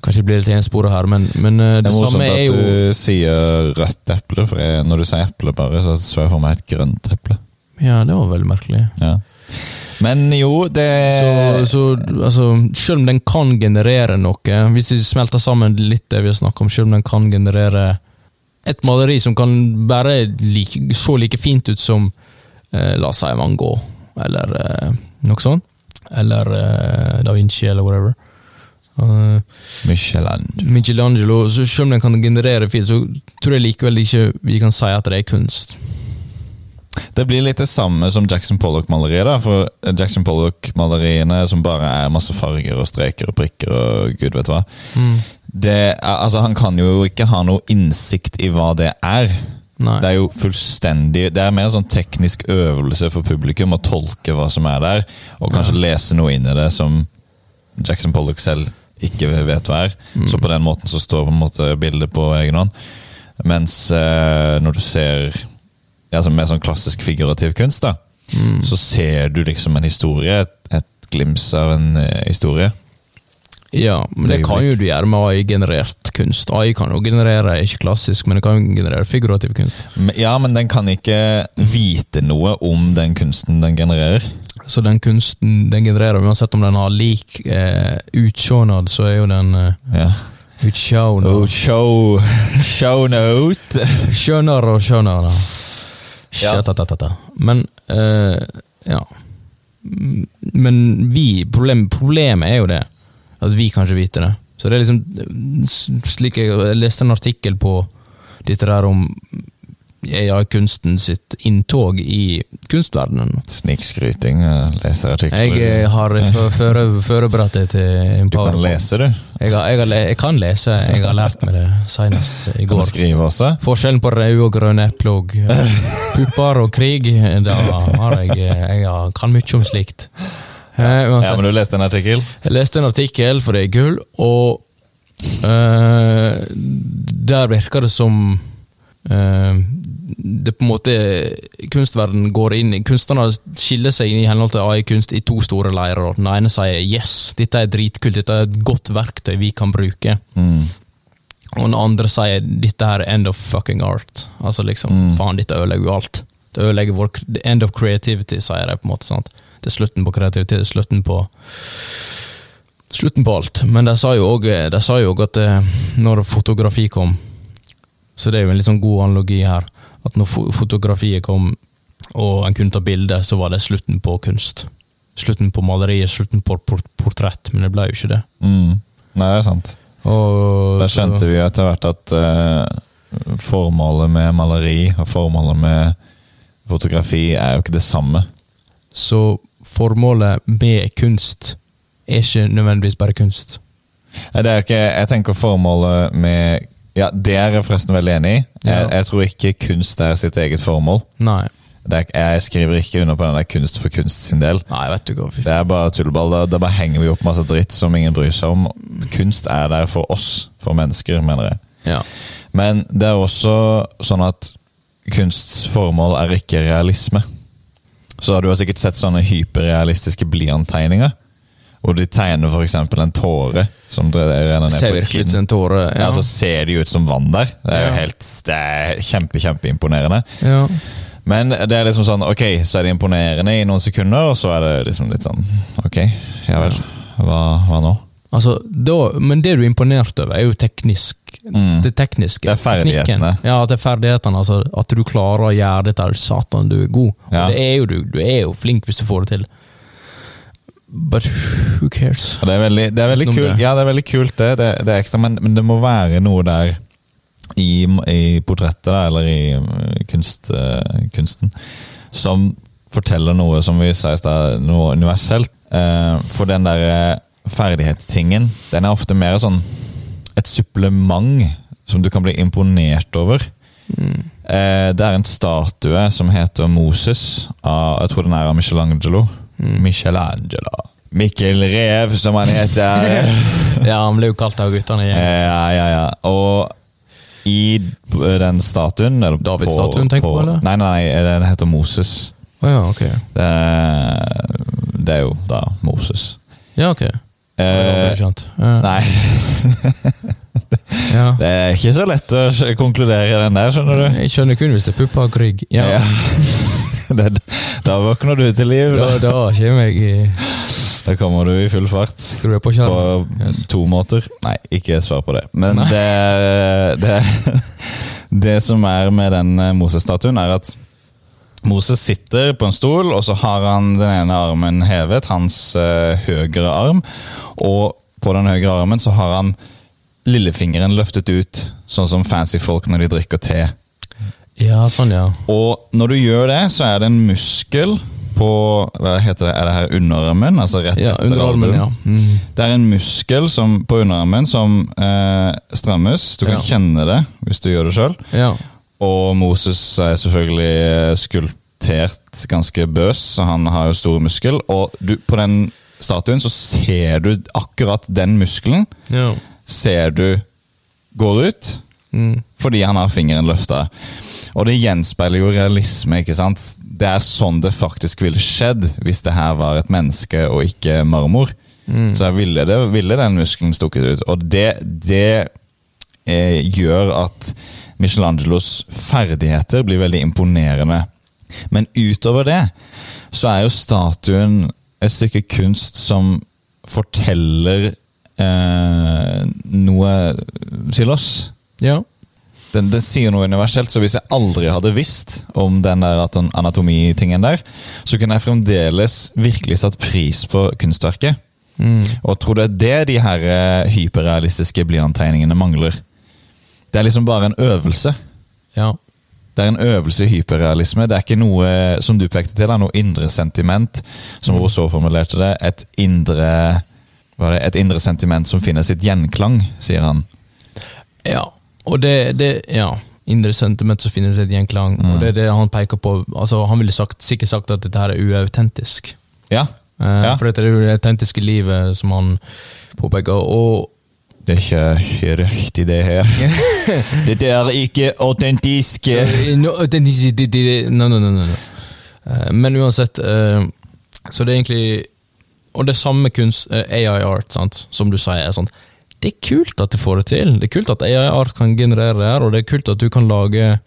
Kanskje det blir litt ensporet her, men, men det, Det det, er jo Det er at du sier rødt eple, for jeg, når du sier eple bare, så ser jeg for meg et grønt eple. Ja, det var veldig merkelig. Ja. Men jo, det Så, så altså, selv om den kan generere noe, hvis vi smelter sammen litt det vi har snakket om, selv om den kan generere et maleri som kan bare like, se like fint ut som eh, la oss si Van Gogh, eller eh, noe sånt, eller eh, Da Vinci, eller whatever. Uh, Michelangelo. Michelangelo, så selv om den kan generere fint, så tror jeg likevel ikke vi kan si at det er kunst. Det blir litt det samme som Jackson Pollock-maleriet. da, For Jackson Pollock-maleriene som bare er masse farger og streker og prikker og gud vet hva. Det, altså Han kan jo ikke ha noe innsikt i hva det er. Nei. Det er jo fullstendig Det er mer en sånn teknisk øvelse for publikum å tolke hva som er der, og kanskje lese noe inn i det som Jackson Pollock selv ikke vet hva er. Så på den måten så står på en måte bildet på egen hånd. Mens eh, når du ser ja, sånn mer sånn klassisk figurativ kunst, da, så ser du liksom en historie, et, et glimt av en eh, historie. Ja, men det Det kan jo du gjøre med AI-generert kunst. AI kan jo generere, ikke klassisk, men det kan jo generere figurativ kunst. Ja, men den kan ikke vite noe om den kunsten den genererer. Så den kunsten den genererer, uansett om den har lik eh, utsjånad, så er jo den eh, Ja. utsjånad Oh, show, show note! Skjønner og skjønner. Ja. Men eh, ja. Men vi problem, Problemet er jo det, at vi kan ikke vite det. Så det er liksom slik Jeg, jeg leste en artikkel på dette der om ja, kunsten sitt inntog i kunstverdenen. Snikskryting. eh, Leser artikler. Jeg eh, har (laughs) forberedt det til en Du kan lese, du. Jeg, har, jeg, har, jeg kan lese, jeg har lært meg det senest i Kan du går. skrive også? Forskjellen på røde og grønne epler og eh, (laughs) pupper og krig, da har jeg Jeg har- kan mye om slikt. Eh, Ja, men du leste en artikkel? Jeg leste en artikkel, for det er gull, og eh, der virker det som eh, det på en måte kunstverden går inn Kunstnerne skiller seg inn i henhold til AI-kunst i to store leirer. Den ene sier 'yes, dette er dritkult, dette er et godt verktøy vi kan bruke'. Mm. Og den andre sier 'dette her er end of fucking art'. Altså liksom, Mm. faen, dette ødelegger jo alt. Det ødelegger vår end of creativity, sier de på en måte. sant? Det er slutten på kreativitet, det er slutten på Slutten på alt. Men de sa jo òg at eh, når fotografi kom Så det er jo en litt sånn god analogi her. At når fotografiet kom, og en kunne ta bilde, så var det slutten på kunst. Slutten på maleriet, slutten på portrett, men det ble jo ikke det. Mm. Nei, det er sant. Og så- skjønte vi jo etter hvert at uh, formålet med maleri og formålet med fotografi er jo ikke det samme. Så formålet med kunst er ikke nødvendigvis bare kunst. Nei, Det er ikke, jeg tenker formålet med Ja, det er jeg forresten veldig enig i. Jeg, jeg tror ikke kunst er sitt eget formål. Nei. Det er, jeg skriver ikke under på den der kunst for kunst sin del. Nei, vet du hva. Det er bare tullball. Da, da bare henger vi opp masse dritt som ingen bryr seg om. Kunst er der for oss, for mennesker, mener jeg. Ja. Men det er også sånn at kunsts formål er ikke realisme. Så du har sikkert sett sånne hyperrealistiske blyanttegninger. Hvor de tegner f.eks. en tåre som renner ned Ser på et kinn. en tåre. Ja, så ser de ut som vann der. Det er jo Ja. helt det er kjempe, kjempeimponerende. ja. Men det er liksom sånn, ok, så er det imponerende i noen sekunder, og så er det liksom litt sånn Ok, ja vel. Hva, hva nå? Altså, da, men det du er imponert over, er jo teknisk. Mm. Det tekniske. Det er ferdighetene. teknikken. Ja, det er ferdighetene. Altså, at du klarer å gjøre dette. her, Satan, du er god. Ja. Det er jo du. Du er jo flink hvis du får det til. But who cares? Det er veldig, det er veldig kult, ja, det er veldig kult det, det, det er ekstra, men, men det må være noe der i, i portrettet, da, eller i kunst, uh, kunsten, som forteller noe som vi i stad, noe universelt. Eh, for den der eh, ferdighetstingen, den er ofte mer sånn et supplement som du kan bli imponert over. Eh, det er en statue som heter Moses, av, jeg tror den er av Michelangelo. Michelangelo. Mikkel Rev, som han heter. (laughs) Ja, han ble jo kalt av guttene ja, ja, ja. Og i den statuen David-statuen, tenker du på, eller? Nei, nei, den heter Moses. Oh, ja, ok. Det, det er jo da Moses. Ja, ok. Eh, skjønt. (laughs) Nei, Ja. det er ikke så lett å konkludere den der, skjønner du. Jeg skjønner kun hvis det er pupper og rygg. Ja. Ja. (laughs) det, da våkner du til liv. Da, Da. kommer jeg i da kommer du i full fart. Skrur jeg på kjæren. På Yes. to måter. Nei, ikke svar på det. Men det, (laughs) det, det som er med den eh, Moses-statuen, er at Moses sitter på en stol, og så har han den ene armen hevet, hans eh, høyre arm. Og på den høyre armen så har han lillefingeren løftet ut, sånn som fancy folk når de drikker te. Ja, sånn, ja. Og når du gjør det, så er det en muskel på Hva heter det? Er det her underarmen? Altså rett ja etter Underarmen, ja. Mm. Det er en muskel som, på underarmen som eh, strammes. Du kan Ja. kjenne det hvis du gjør det sjøl. ja. Og Moses er selvfølgelig eh, skulptert ganske bøs, så han har jo stor muskel. Og du, på den statuen så ser du akkurat den muskelen Ja. ser du går ut Mm. fordi han har fingeren løfta. Og det gjenspeiler jo realisme. ikke sant? Det er sånn det faktisk ville skjedd hvis det her var et menneske og ikke marmor. Mm. Så ville, det, ville den muskelen stukket ut. Og det, det eh, gjør at Michelangelos ferdigheter blir veldig imponerende. Men utover det så er jo statuen et stykke kunst som forteller eh, noe til oss. ja. Den, den sier noe universelt, så hvis jeg aldri hadde visst om den der anatomitingen der, så kunne jeg fremdeles virkelig satt pris på kunstverket. Mm. Og tror det er det de her eh, hyperrealistiske blyanttegningene mangler. Det er liksom bare en øvelse. ja. Det er en øvelse i hyperrealisme. Det er ikke noe, som du pekte til, da, noe indre sentiment, som Rousseau formulerte det. Et indre, er det, et indre sentiment som finner sitt gjenklang, sier han. Ja, og det, det ja, indre sentiment som finnes et gjenklang, Mm. og det er det han peker på. Altså, han ville sagt, sikkert sagt at dette her er uautentisk. Ja, Eh, Ja. For dette er det autentiske livet som han påpeker. Og Det er ikke riktig, det her. (laughs) Dette er ikke autentisk. No, no, no, no. Eh, Men uansett, eh, så det er egentlig Og det samme kunst, eh, AI art, sant? som du sier. er sånn, Det er kult at du får det til. Det er kult at AI art kan generere det her, og det er kult at du kan lage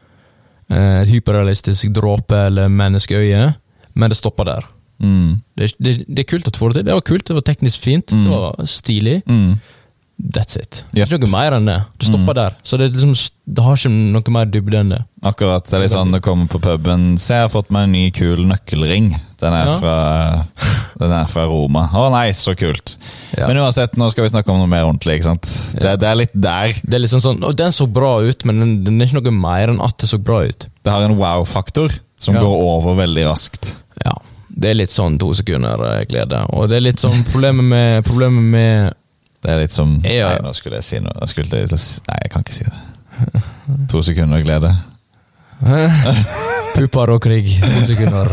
et hyperrealistisk dråpe eller menneskeøye, men det stopper der. Mm. Det, det, det er kult at du får det til. Det var kult, det var teknisk fint, det var stilig. Mm. That's it. Yep. Det er ikke noe mer enn det. Det stopper der. Så det, liksom, det har ikke noe mer dybde enn det. Akkurat. Det er litt sånn det kommer på puben. Se, jeg har fått meg en ny, kul nøkkelring. Den er, Ja. fra, (laughs) den er fra Roma. Å nei, så kult. Ja. Men uansett, nå skal vi snakke om noe mer ordentlig. ikke sant? Det, det er litt der. Det er liksom sånn, Den så bra ut, men den, den er ikke noe mer enn at det så bra ut. Det har en wow-faktor som Ja. går over veldig raskt. Ja, Det er litt sånn to sekunder eh, glede. Og det er litt sånn problemet med, problemet med Det er litt som Ja. Nei, nå skulle jeg si noe. Jeg skulle, nei, jeg kan ikke si det. To sekunder glede. (laughs) pupper og krig. To sekunder.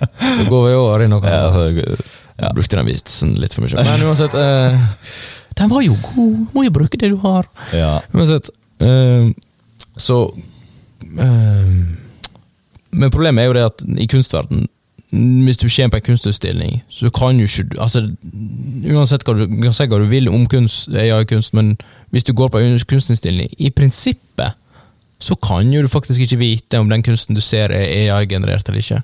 Så går vi over i noe Ja, annet. Ja, Jeg brukte den vitsen litt for mye. Men uansett eh, Den var jo god! Må jo bruke det du har. ja. Uansett. eh, så eh, Men problemet er jo det at i kunstverden hvis du kommer på en kunstutstilling, så kan jo ikke du altså, Uansett hva du du kan si hva du vil om kunst, ja, kunst, men hvis du går på en kunstutstilling, i prinsippet så kan jo du faktisk ikke vite om den kunsten du ser er AI-generert eller ikke.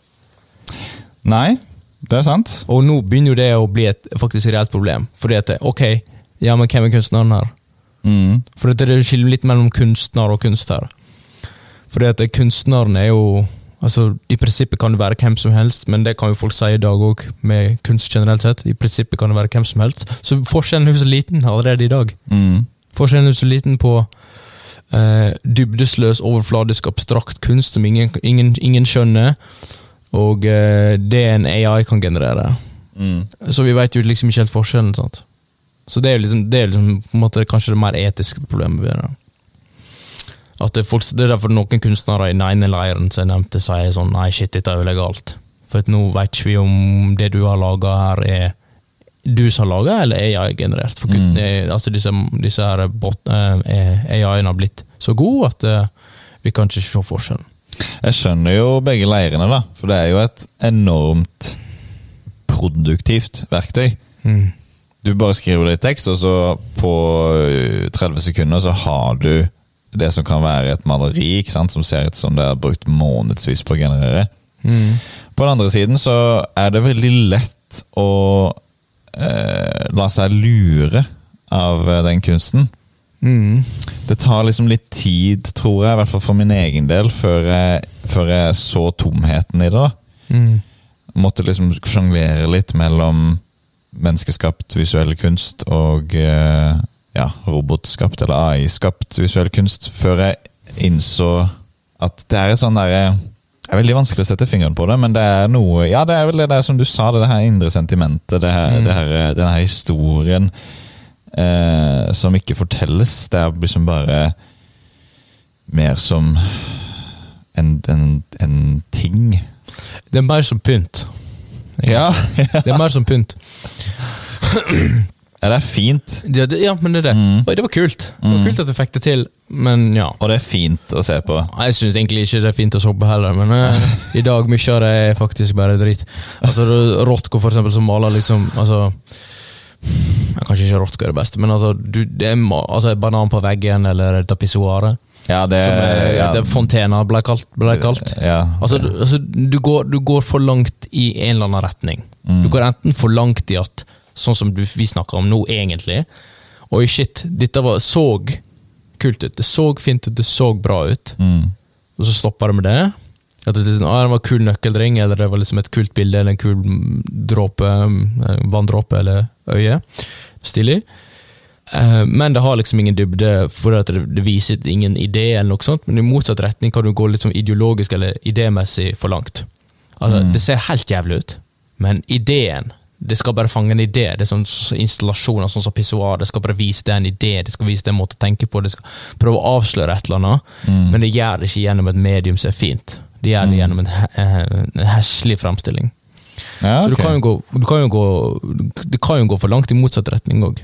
Nei, det er sant. Og nå begynner jo det å bli et faktisk reelt problem. Fordi at ok, ja, men hvem er kunstneren her? Mm. For det er skiller litt mellom kunstner og kunst her. Fordi at kunstneren er jo altså I prinsippet kan det være hvem som helst, men det kan jo folk si i dag òg, med kunst generelt sett. I prinsippet kan det være hvem som helst. Så forskjellen er så liten allerede i dag. Mm. Forskjellen er så liten på eh, dybdesløs, overfladisk, abstrakt kunst som ingen, ingen, ingen skjønner, og eh, det en AI kan generere. Mm. Så vi vet jo liksom ikke helt forskjellen. sant? Så det er liksom, det er liksom på en måte kanskje det mer etiske problemet ved det. At det, folk, det er derfor noen kunstnere i den ene leiren som jeg nevnte, sier sånn Nei, shit, dette er jo legalt. For nå vet vi om det du har laga her, er du som har laga, eller AI-generert. For Mm. eh, altså disse, disse her bot, eh, AI-ene har blitt så gode at eh, vi kan ikke se forskjellen. Jeg skjønner jo begge leirene, da. For det er jo et enormt produktivt verktøy. Mm. Du bare skriver litt tekst, og så på øh, 30 sekunder så har du det som kan være et maleri, som ser ut som det er brukt månedsvis på å generere. Mm. På den andre siden så er det veldig lett å eh, la seg lure av eh, den kunsten. Mm. Det tar liksom litt tid, tror jeg, i hvert fall for min egen del, før jeg, før jeg så tomheten i det. da. Mm. Måtte liksom sjonglere litt mellom menneskeskapt visuell kunst og eh, ja, robotskapt eller AI-skapt visuell kunst, før jeg innså at det er et sånn derre det er veldig vanskelig å sette fingeren på det, men det er noe Ja, det er vel det der som du sa, det, det her indre sentimentet, det her, Mm. det her, denne her historien eh, som ikke fortelles. Det er liksom bare mer som en, en, en ting. Det er mer som pynt. Ja, Det er mer som pynt. (clears throat) ja, det er fint. Ja, det, ja men det er det. Mm. Oi, det var kult. Det var kult at du fikk det til, men ja. Og det er fint å se på. Jeg syns egentlig ikke det er fint å se heller, men eh, (laughs) i dag mye av det er faktisk bare dritt. Altså Rotko, for eksempel, som maler liksom altså, Kanskje ikke Rotko er det beste, men altså, du, det er ma- altså, en banan på veggen eller et. Ja, det, Som er, ja, det er Fontena ble kalt. Ble kalt. Ja. Altså, du, altså du, går, du går for langt i en eller annen retning. Mm. Du går enten for langt i at Sånn som du, vi snakker om nå, egentlig. Oi, shit, dette var, så kult ut. Det så fint ut, det så bra ut. Mm. Og så stopper det med det. At det, sånn, ah, det var en kul nøkkelring, eller det var liksom et kult bilde, eller en kul dråpe, mm, vanndråpe eller øye. Stilig. Eh, Men det har liksom ingen dybde, for det, det viser ingen idé, eller noe sånt, men i motsatt retning kan du gå litt sånn ideologisk eller idémessig for langt. Altså, Mm. Det ser helt jævlig ut, men ideen det skal bare fange en idé. Det er sånn installasjoner sånn som pissoar. Det skal bare vise deg en idé, det skal vise deg en måte å tenke på. Det skal prøve å avsløre et eller annet, Mm. men det gjør det ikke gjennom et medium som er fint. Det gjør det gjennom en, eh, en heslig fremstilling. Ja, Så du kan, gå, du kan jo gå Det kan jo gå for langt i motsatt retning òg.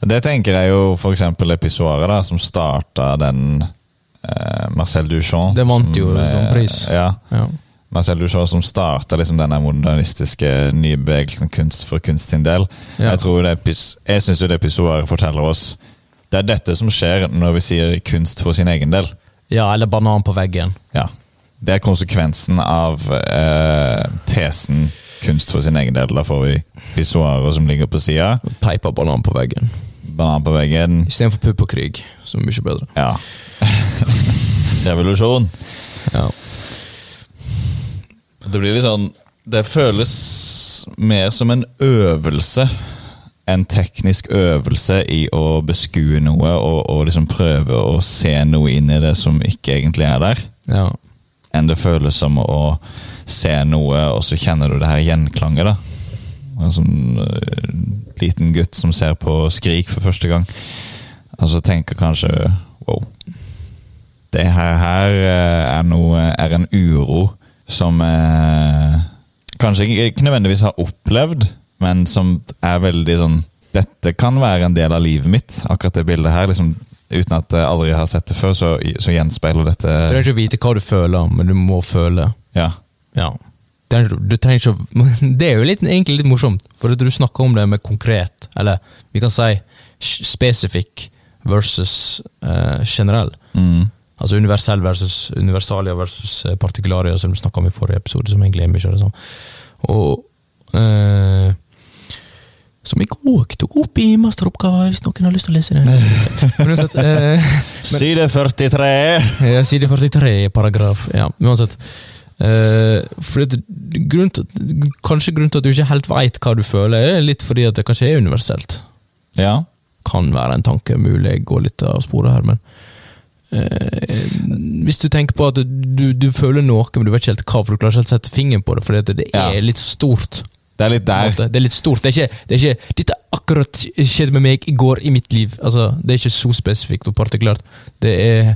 Det tenker jeg jo for eksempel episoder da, som starta den eh, Marcel Duchamp. Det vant jo som, eh, sånn pris. Ja, Ja. Marcel Duchamp som starta liksom denne modernistiske nybevegelsen kunst for kunst sin del. Ja. Jeg, tror det, jeg syns det episodet forteller oss Det er dette som skjer når vi sier kunst for sin egen del. ja, eller banan på veggen. Ja. Det er konsekvensen av eh, tesen kunst for sin egen del. Da får vi pissoarer som ligger på sida, Teipa banan på veggen. banan på veggen. Istedenfor pupp og krig, som er mye bedre. Ja. (laughs) Revolusjon. Det blir litt sånn Det føles mer som en øvelse. En teknisk øvelse i å beskue noe og, og liksom prøve å se noe inn i det som ikke egentlig er der. ja. Enn det føles som å se noe, og så kjenner du det her gjenklanget. da. En sånn uh, liten gutt som ser på Skrik for første gang, og så tenker kanskje wow. Det her, her eh, er, noe, er en uro som eh, kanskje ikke nødvendigvis har opplevd, men som er veldig sånn Dette kan være en del av livet mitt, akkurat det bildet her. liksom Uten at jeg aldri har sett det før, så, så gjenspeiler dette Du trenger ikke vite hva du føler, men du må føle. Ja. Ja. Er, du trenger ikke (laughs) Det er jo litt, egentlig litt morsomt, for du snakker om det med konkret, eller vi kan si spesifikk versus uh, generell. Mm. Altså universell versus universalia versus eh, partikularia, som vi snakka om i forrige episode, som egentlig er mye av det samme. Og eh, som jeg òg tok opp i masteroppgave, hvis noen har lyst til å lese det. (laughs) Men uansett, eh, Side 43! ja, Side 43 i paragraf. Ja, uansett. For det, grunn til, kanskje grunnen til at du ikke helt veit hva du føler, er litt fordi at det kanskje er universelt. Ja. Kan være en tanke, mulig jeg går litt av sporet her, men eh, Hvis du tenker på at du, du føler noe, men du vet ikke helt hva, for du klarer ikke helt å sette fingeren på det, fordi det Ja. er litt stort. Det er litt der. Det er litt stort. Det er ikke, det er ikke Dette akkurat skjedde med meg i går i mitt liv. Altså, det er ikke så spesifikt og partikulært. Det er,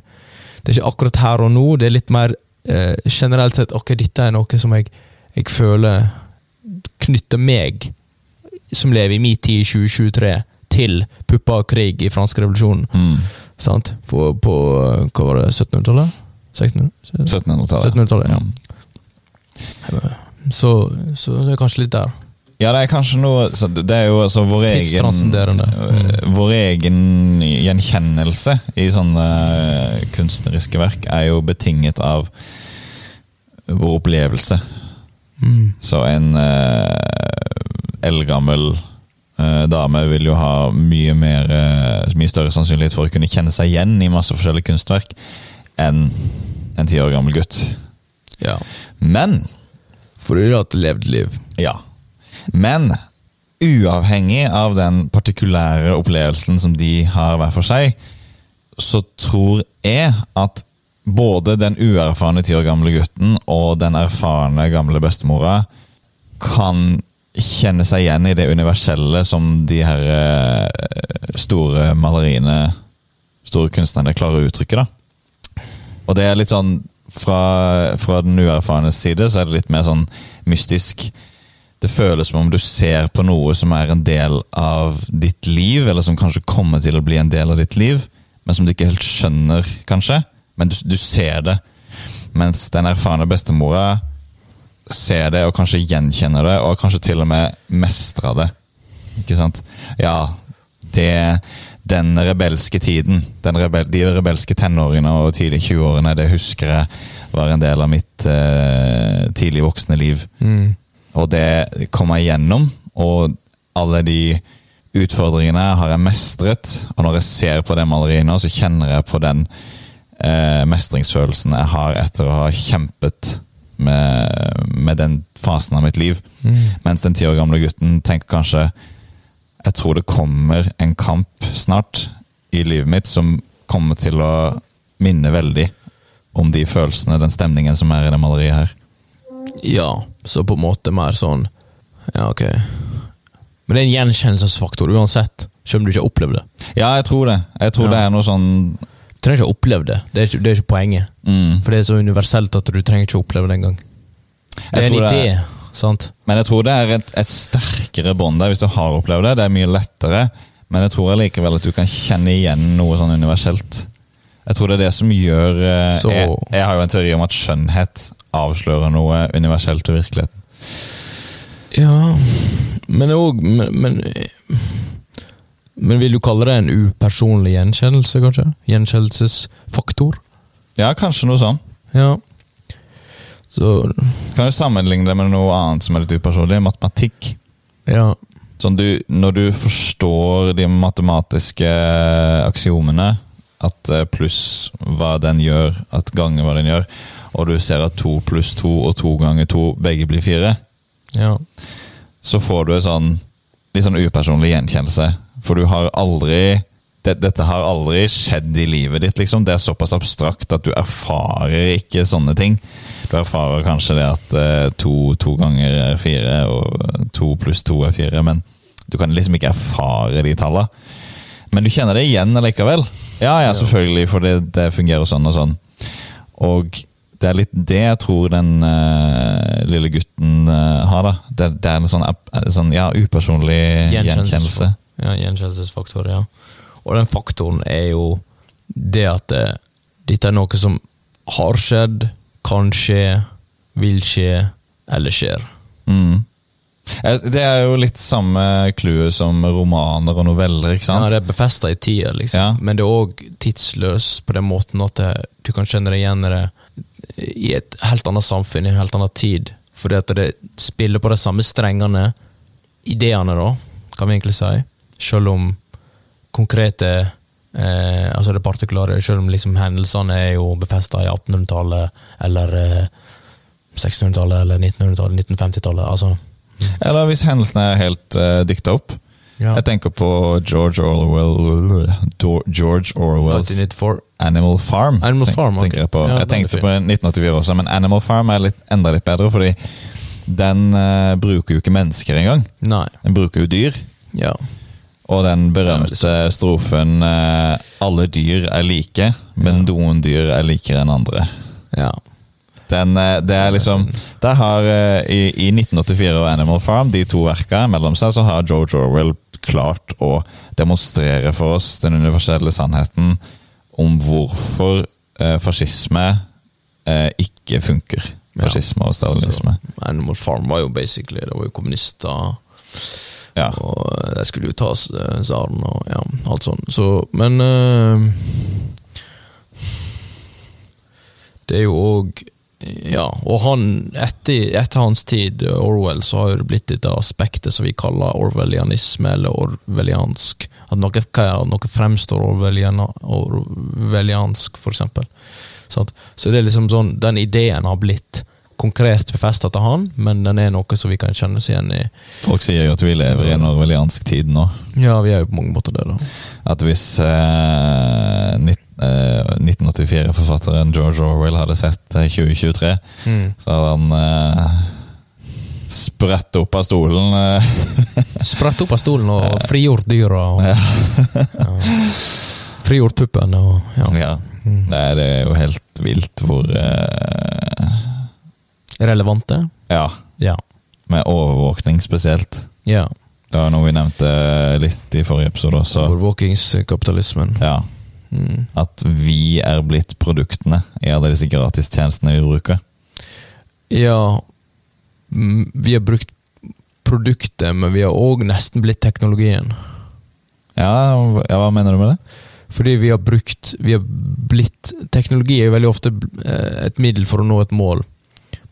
det er ikke akkurat her og nå. Det er litt mer eh, generelt sett Ok, dette er noe som jeg, jeg føler knytter meg, som lever i min tid i 2023, til puppa og krig i fransk revolusjon. Mm. Sant? På, på hva var det, 1700-tallet? 1700-tallet. 1700-tallet, ja. Mm. Så, så det er kanskje litt der. Ja, det er kanskje noe så Det er jo altså vår egen Mm. Vår egen gjenkjennelse i sånne øh, kunstneriske verk er jo betinget av vår opplevelse. Mm. Så en eh, eldgammel øh, dame vil jo ha mye mer øh, mye større sannsynlighet for å kunne kjenne seg igjen i masse forskjellige kunstverk enn en ti år gammel gutt. Ja. Men For du har hatt levd liv. Ja. Men uavhengig av den partikulære opplevelsen som de har hver for seg, så tror jeg at både den uerfarne ti år gamle gutten og den erfarne gamle bestemora kan kjenne seg igjen i det universelle som de her eh, store maleriene, store kunstnerne, klarer å uttrykke. da. Og det er litt sånn fra, fra den uerfarnes side så er det litt mer sånn mystisk. Det føles som om du ser på noe som er en del av ditt liv, eller som kanskje kommer til å bli en del av ditt liv, men som du ikke helt skjønner, kanskje. Men du, du ser det. Mens den erfarne bestemora ser det, og kanskje gjenkjenner det, og kanskje til og med mestrer det. Ikke sant? Ja, det Den rebelske tiden, den rebel, de rebelske tenårene og tidlig 20-årene, det husker jeg var en del av mitt eh, tidlig voksne liv. Mm. Og det kom jeg gjennom, og alle de utfordringene har jeg mestret. Og når jeg ser på det maleriet nå, så kjenner jeg på den eh, mestringsfølelsen jeg har etter å ha kjempet med, med den fasen av mitt liv. Mm. Mens den ti år gamle gutten tenker kanskje Jeg tror det kommer en kamp snart i livet mitt som kommer til å minne veldig om de følelsene, den stemningen som er i det maleriet her. Ja, så på en måte mer sånn Ja, ok. Men det er en gjenkjennelsesfaktor uansett, selv om du ikke har opplevd det. Ja, jeg tror det. Jeg tror Ja. det er noe sånn Du trenger ikke å oppleve det, det er ikke, det er ikke poenget. mm. For det er så universelt at du trenger ikke å oppleve det engang. Det er en idé, er- sant? Men jeg tror det er et, et sterkere bånd der hvis du har opplevd det. Det er mye lettere. Men jeg tror likevel at du kan kjenne igjen noe sånn universelt. Jeg tror det er det som gjør eh, Så- jeg, jeg har jo en teori om at skjønnhet avslører noe universelt i virkeligheten. Ja Men òg men, men, men vil du kalle det en upersonlig gjenkjennelse, kanskje? Gjenkjennelsesfaktor? Ja, kanskje noe sånn. Ja. Så Kan du sammenligne det med noe annet som er litt upersonlig? Matematikk. Ja. Sånn du, når du forstår de matematiske aksiomene, at eh, pluss hva den gjør, at ganger hva den gjør, og du ser at to pluss to og to ganger to begge blir fire, Ja. så får du en sånn litt sånn upersonlig gjenkjennelse. For du har aldri det, Dette har aldri skjedd i livet ditt, liksom. Det er såpass abstrakt at du erfarer ikke sånne ting. Du erfarer kanskje det at eh, to, to ganger er fire, og to pluss to er fire, men du kan liksom ikke erfare de tallene. Men du kjenner det igjen allikevel. Ja, ja, selvfølgelig, for det, det fungerer sånn og sånn. Og det er litt det jeg tror den uh, lille gutten uh, har, da. Det, det er en sånn, uh, sånn ja, upersonlig gjenkjennelse. Ja, gjenkjennelsesfaktor, ja. Og den faktoren er jo det at det, dette er noe som har skjedd, kan skje, vil skje, eller skjer. Mm. Eh, Det er jo litt samme clouet som romaner og noveller, ikke Ja, det er befesta i tida, liksom. Ja. men det er òg tidsløs på den måten at det, du kan kjenne deg igjen i det i et helt annet samfunn, i en helt annen tid. Fordi at det spiller på de samme strengene, ideene, da, kan vi egentlig si. Selv om konkrete eh, Altså det partikulære, selv om liksom hendelsene er jo befesta i 1800-tallet, eller eh, 1600-tallet, eller 1900-tallet, 1950-tallet. Altså Eller hvis hendelsene er helt uh, dikta opp. ja. Jeg tenker på George Orwell George Orwells 1994. Animal Farm. Animal tenk- Farm, ok. tenker jeg, på. Ja, jeg tenkte på 1984 også, men Animal Farm er litt, enda litt bedre, fordi den uh, bruker jo ikke mennesker engang. Nei. Den bruker jo dyr. Ja. Og den berømte er strofen eh, 'Alle dyr er like, men noen dyr er likere enn andre'. ja. Den, eh, det er liksom det har eh, i, I 1984 og Animal Farm, de to verka mellom seg, så har George Orwell klart å demonstrere for oss den universelle sannheten om hvorfor eh, fascisme eh, ikke funker. Ja. Fascisme og stalinisme. Animal Farm var jo basically Det var jo kommunister, Ja. og de skulle jo ta s- og ja, alt sånn. Så, men eh, Det er jo òg Ja, og han etter, etter hans tid, Orwell, så har det blitt dette aspektet som vi kaller orwellianisme, eller orwelliansk. At noe, noe fremstår orwelliansk, for eksempel. Sant? Så det er liksom sånn, den ideen har blitt konkret befesta til han, men den er noe som vi kan kjenne oss igjen i. Folk sier jo at vi lever i en orwelliansk tid nå. Ja, vi er jo på mange måter det, da. At hvis eh, eh, 1984-forfatteren George Orwell hadde sett eh, 2023, så hadde han eh, spredt opp av stolen. eh, (laughs) Spredt opp av stolen og frigjort dyra. Og, ja. Frigjort puppen og ja. ja. Mm. Det er, det er jo helt vilt hvor eh, Relevante? Ja, Ja. med overvåkning spesielt. ja. Det var noe vi nevnte litt i forrige episode også. Overvåkingskapitalismen. Ja, Mm. At vi er blitt produktene i alle disse gratistjenestene vi bruker. Ja, vi har brukt produktet, men vi har òg nesten blitt teknologien. Ja, ja, hva mener du med det? Fordi vi har brukt Vi har blitt Teknologi er jo veldig ofte eh, et middel for å nå et mål,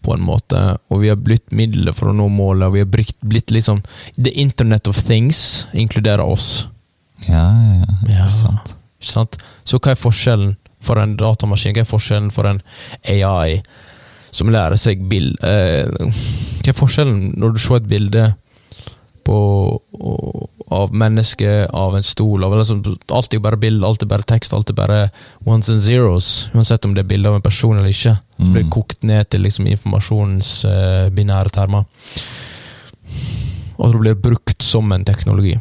på en måte. Og vi har blitt middelet for å nå målet, og vi har blitt, blitt liksom The Internet of Things inkluderer oss. Ja, ja, ja. Ja. Sant. Sant? Så hva er forskjellen for en datamaskin? Hva er forskjellen for en AI som lærer seg bild... Eh, hva er forskjellen når du ser et bilde på, av mennesket, av en stol av, liksom, Alt er jo bare bilde, alt er bare tekst, alt er bare ones and zeros. Uansett om det er bilde av en person eller ikke. Så blir det Mm. kokt ned til liksom, informasjonens uh, binære termer. Og det blir brukt som en teknologi.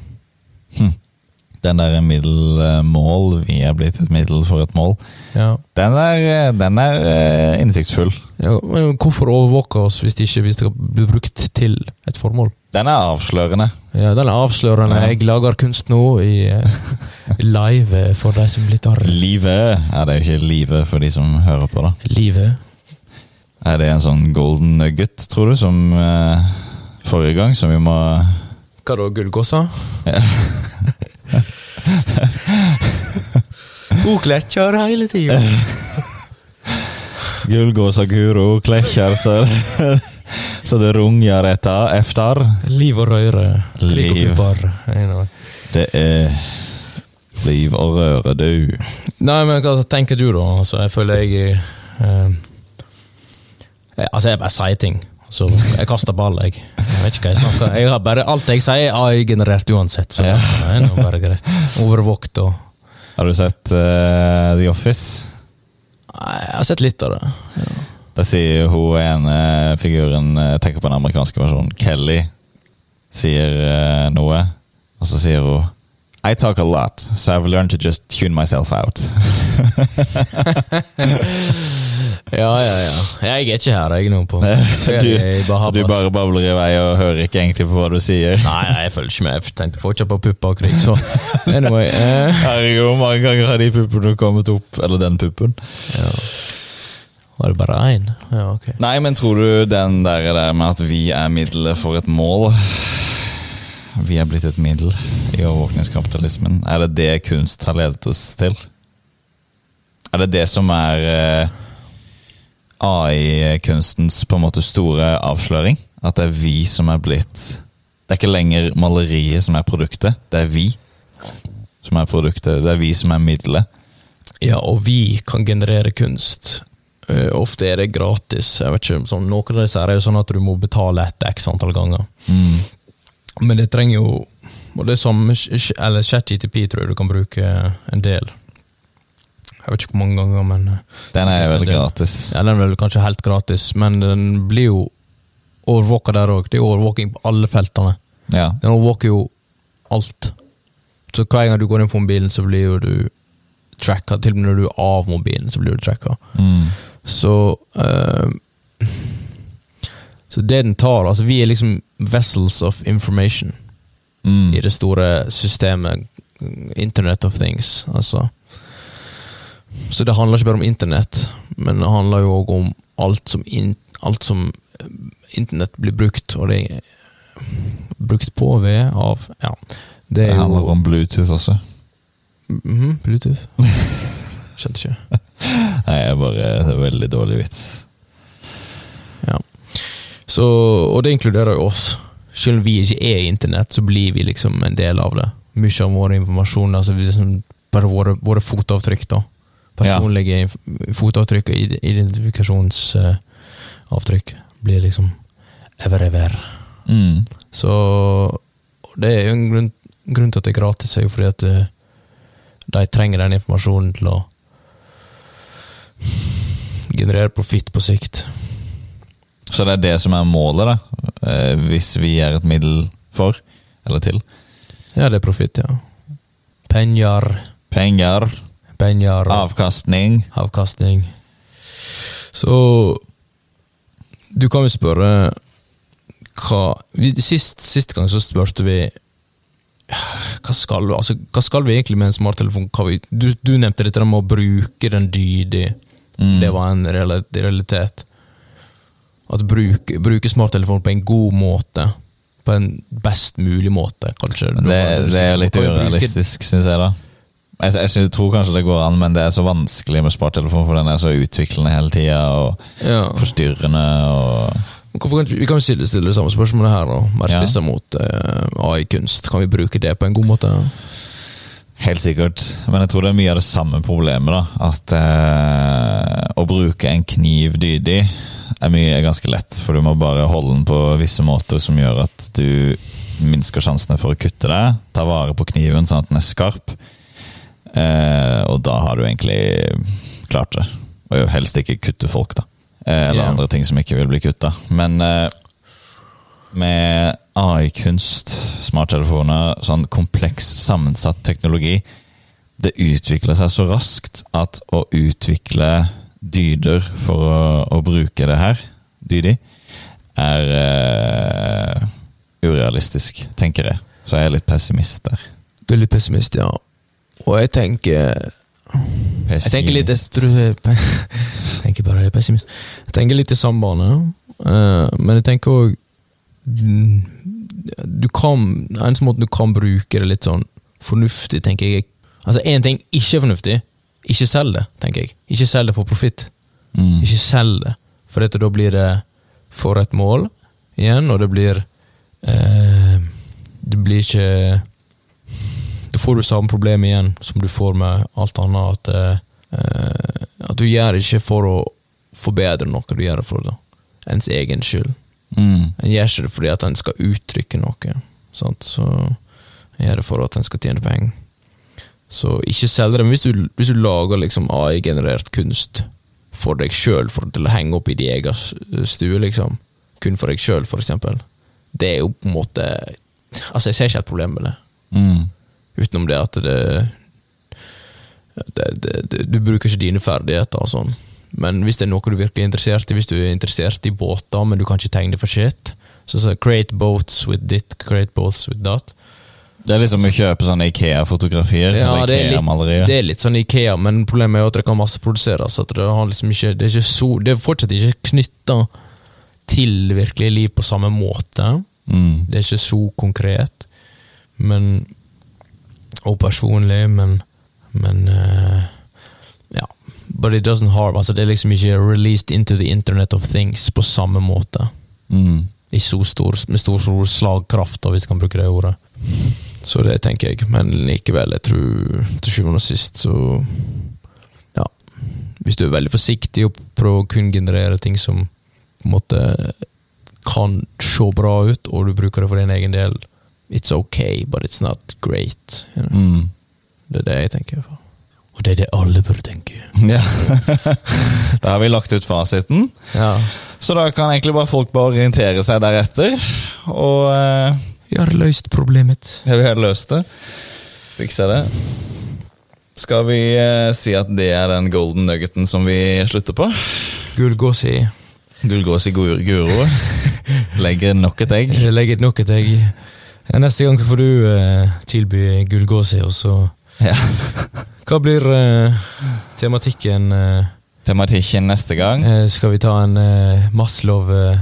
Den der middelmål, vi er blitt et middel for et mål, Ja. den er, den er uh, innsiktsfull. Ja, men hvorfor overvåke oss hvis det ikke hvis det blir brukt til et formål? Den er avslørende. Ja, Den er avslørende. Ja. Jeg lager kunst nå i eh, (laughs) live for de som lytter. Livet Ja, det er jo ikke livet for de som hører på, da. Livet. Er det en sånn golden nugget, tror du, som eh, forrige gang, som vi må Hva da, gullgåsa? Ja. (laughs) Hun klekker hele tida. (laughs) Gullgåsa Guro klekker så, så det runger etter. efter. Liv og røre. klik og Liv. pupper. You know. Det er liv og røre, du. Nei, men hva tenker du, da? Altså, jeg føler jeg eh, jeg- Altså, jeg bare sier ting. Så jeg kaster ball, jeg. Jeg vet ikke hva jeg snakker Jeg har bare, Alt jeg sier, er AI-generert uansett, så Ja. det er nå bare greit. Overvåkt og Har du sett uh, The Office? Nei, Jeg har sett litt av det. Der sier hun ene figuren Jeg Tenker på den amerikanske versjonen. Kelly sier eh, noe, og så sier hun I talk a lot, so I've learned to just tune myself out. (laughs) Ja, ja, ja. Jeg er ikke her, jeg, nå på du, Du bare babler i vei og hører ikke egentlig på hva du sier. Nei, nei, jeg følger ikke med. Jeg tenkte fortsatt på pupper og krig, så (laughs) anyway. Eh, Herregud, hvor mange ganger har de puppene kommet opp? Eller den puppen? ja. Var det bare én? Ja, ok. Nei, men tror du den der, der med at vi er middelet for et mål Vi er blitt et middel i overvåkningskapitalismen. Er det det kunst har ledet oss til? Er det det som er eh, AI-kunstens på en måte store avsløring? At det er vi som er blitt Det er ikke lenger maleriet som er produktet, det er vi som er produktet. Det er vi som er middelet. Ja, og vi kan generere kunst. Eh, ofte er det gratis. Jeg vet ikke, sånn, Noen av disse er jo sånn at du må betale et x antall ganger. Men det trenger jo Og det er som Eller ChatGTP tror jeg du kan bruke en del. Jeg vet ikke hvor mange ganger, men eh, Den er vel gratis. Ja, Den er vel kanskje helt gratis, men den blir jo overvåka der òg. Det er overvåking på alle feltene. Ja. Den overvåker jo alt. Så hver gang du går inn på mobilen, så blir jo du tracka. Til og med når du er av mobilen, så blir du tracka. Mm. Så uh, Så det den tar Altså, vi er liksom vessels of information Mm. i det store systemet. Internet of things, altså. Så det handler ikke bare om internett, men det handler jo òg om alt som, in, alt som eh, internett blir brukt, og det er brukt på ved av Ja. Det Det er handler jo om Bluetooth også. Mhm, Bluetooth. (laughs) Skjønte ikke. Nei, jeg bare, det er veldig dårlig vits. Ja. Så, og det inkluderer jo oss. Selv om vi ikke er internett, så blir vi liksom en del av det. Mye av vår informasjon, altså liksom, bare våre, våre fotavtrykk, da. Personlige ja. fotavtrykk og ide- identifikasjonsavtrykk blir liksom ever-ever. Mm. Så det er jo en grunn, grunn til at det er gratis, er jo fordi at eh, de trenger den informasjonen til å generere profitt på sikt. Så det er det som er målet, da? Eh, hvis vi er et middel for, eller til? Ja, det er profitt, ja. Penger, Penger, penger, avkastning. avkastning. Så du kan jo spørre hva sist, sist gang så spurte vi hva skal, altså, hva skal vi egentlig med en smarttelefon? Vi, du, du nevnte dette med å bruke den dydig. Mm. Det var en realitet. At bruke, bruke smarttelefon på en god måte. På en best mulig måte, kanskje. Det, det er litt urealistisk, syns jeg, da. Jeg, jeg, jeg tror kanskje det går an, men det er så vanskelig med smarttelefon, for den er så utviklende hele tida og Ja. forstyrrende. og... Kan, vi kan jo stille, stille det samme spørsmålet her, da. Mer Ja. mot uh, AI-kunst. Kan vi bruke det på en god måte? Helt sikkert. Men jeg tror det er mye av det samme problemet. da At eh, å bruke en kniv dydig er mye er ganske lett. For du må bare holde den på visse måter som gjør at du minsker sjansene for å kutte deg. Ta vare på kniven sånn at den er skarp. Eh, og da har du egentlig klart det. Og helst ikke kutte folk, da. Eh, eller yeah. andre ting som ikke vil bli kutta. Men eh, med AI-kunst, smarttelefoner, sånn kompleks sammensatt teknologi Det utvikler seg så raskt at å utvikle dyder for å, å bruke det her, dydig, er uh, urealistisk, tenker jeg. Så jeg er litt pessimist der. Du er litt pessimist, ja. Og jeg tenker Jeg tenker litt (laughs) Jeg tenker bare jeg er pessimist. Jeg tenker litt i sambane, uh, men jeg tenker òg Du kan En måte du kan bruke det litt sånn fornuftig, tenker jeg Altså, én ting ikke er fornuftig. Ikke selg det, tenker jeg. Ikke selg det for profitt. Mm. Ikke selg det, for dette, da blir det for et mål igjen, og det blir eh, Det blir ikke Da får du samme problem igjen som du får med alt annet, at, eh, at du gjør det ikke for å forbedre noe, du gjør det for det. ens egen skyld. Mm. En gjør ikke det fordi at en skal uttrykke noe, sant? så en gjør det for at en skal tjene penger. Så ikke selg det, men hvis du, hvis du lager liksom AI-generert kunst for deg sjøl, til å henge opp i din egen stue, liksom, kun for deg sjøl, for eksempel, det er jo på en måte Altså, jeg ser ikke et problem med det, Mm. utenom det at det, det, det, det Du bruker ikke dine ferdigheter og sånn. Men hvis det er noe du virkelig er interessert i, hvis du er interessert i båter, men du kan ikke tegne for shit, så så create boats with dit, create boats with that. Det er liksom å kjøpe sånne Ikea-fotografier. Ja, det er, litt, det er litt sånn Ikea, men problemet er jo at det kan masseproduseres. At det, har liksom ikke, det, er ikke så, det er fortsatt ikke knytta til virkelig liv på samme måte. Mm. Det er ikke så konkret, men Og personlig, men Men uh, Ja. But it doesn't harm. Altså, det er liksom ikke released into the internet of things på samme måte. Mm. I så stor, med stor, stor slagkraft, hvis vi kan bruke det ordet. Så det tenker jeg, men likevel, jeg tror til sjuende og sist så Ja. Hvis du er veldig forsiktig og prøver å kun generere ting som på en måte kan se bra ut, og du bruker det for din egen del, it's okay, but it's not great. You know? Mm. Det er det jeg tenker. For. Og det er det alle burde tenke. (laughs) Ja. da har vi lagt ut fasiten. Ja. Så da kan egentlig bare folk bare orientere seg deretter. Og eh, Vi har løst problemet. Ja, vi har løst det. Fiksa det. Skal vi eh, si at det er den golden nuggeten som vi slutter på? Gullgåsi. Gullgås i gur- Guro legger nok et egg. (laughs) Legger nok et egg. Ja, neste gang får du eh, tilby gullgåsi, og så Ja. Hva blir eh, tematikken? eh, Tematikken neste gang. eh, skal vi ta en uh, Maslow uh,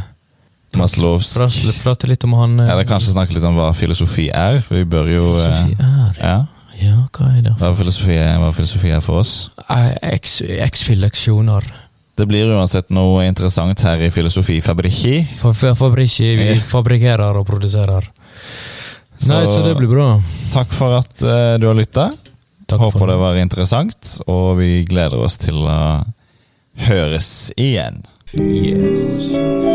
Maslovsk. prate, litt om han eh, Eller kanskje snakke litt om hva filosofi er. Vi bør jo Filosofi er Ja, Ja, hva er det? hva filosofi er, hva filosofi er for oss. Eksfileksjoner. Det blir uansett noe interessant her i Filosofifabrikki. Fabrikki, vi fabrikkerer og produserer. Nei, så det blir bra. Takk for at uh, du har lytta. Håper det var interessant, og vi gleder oss til å høres igjen. Yes.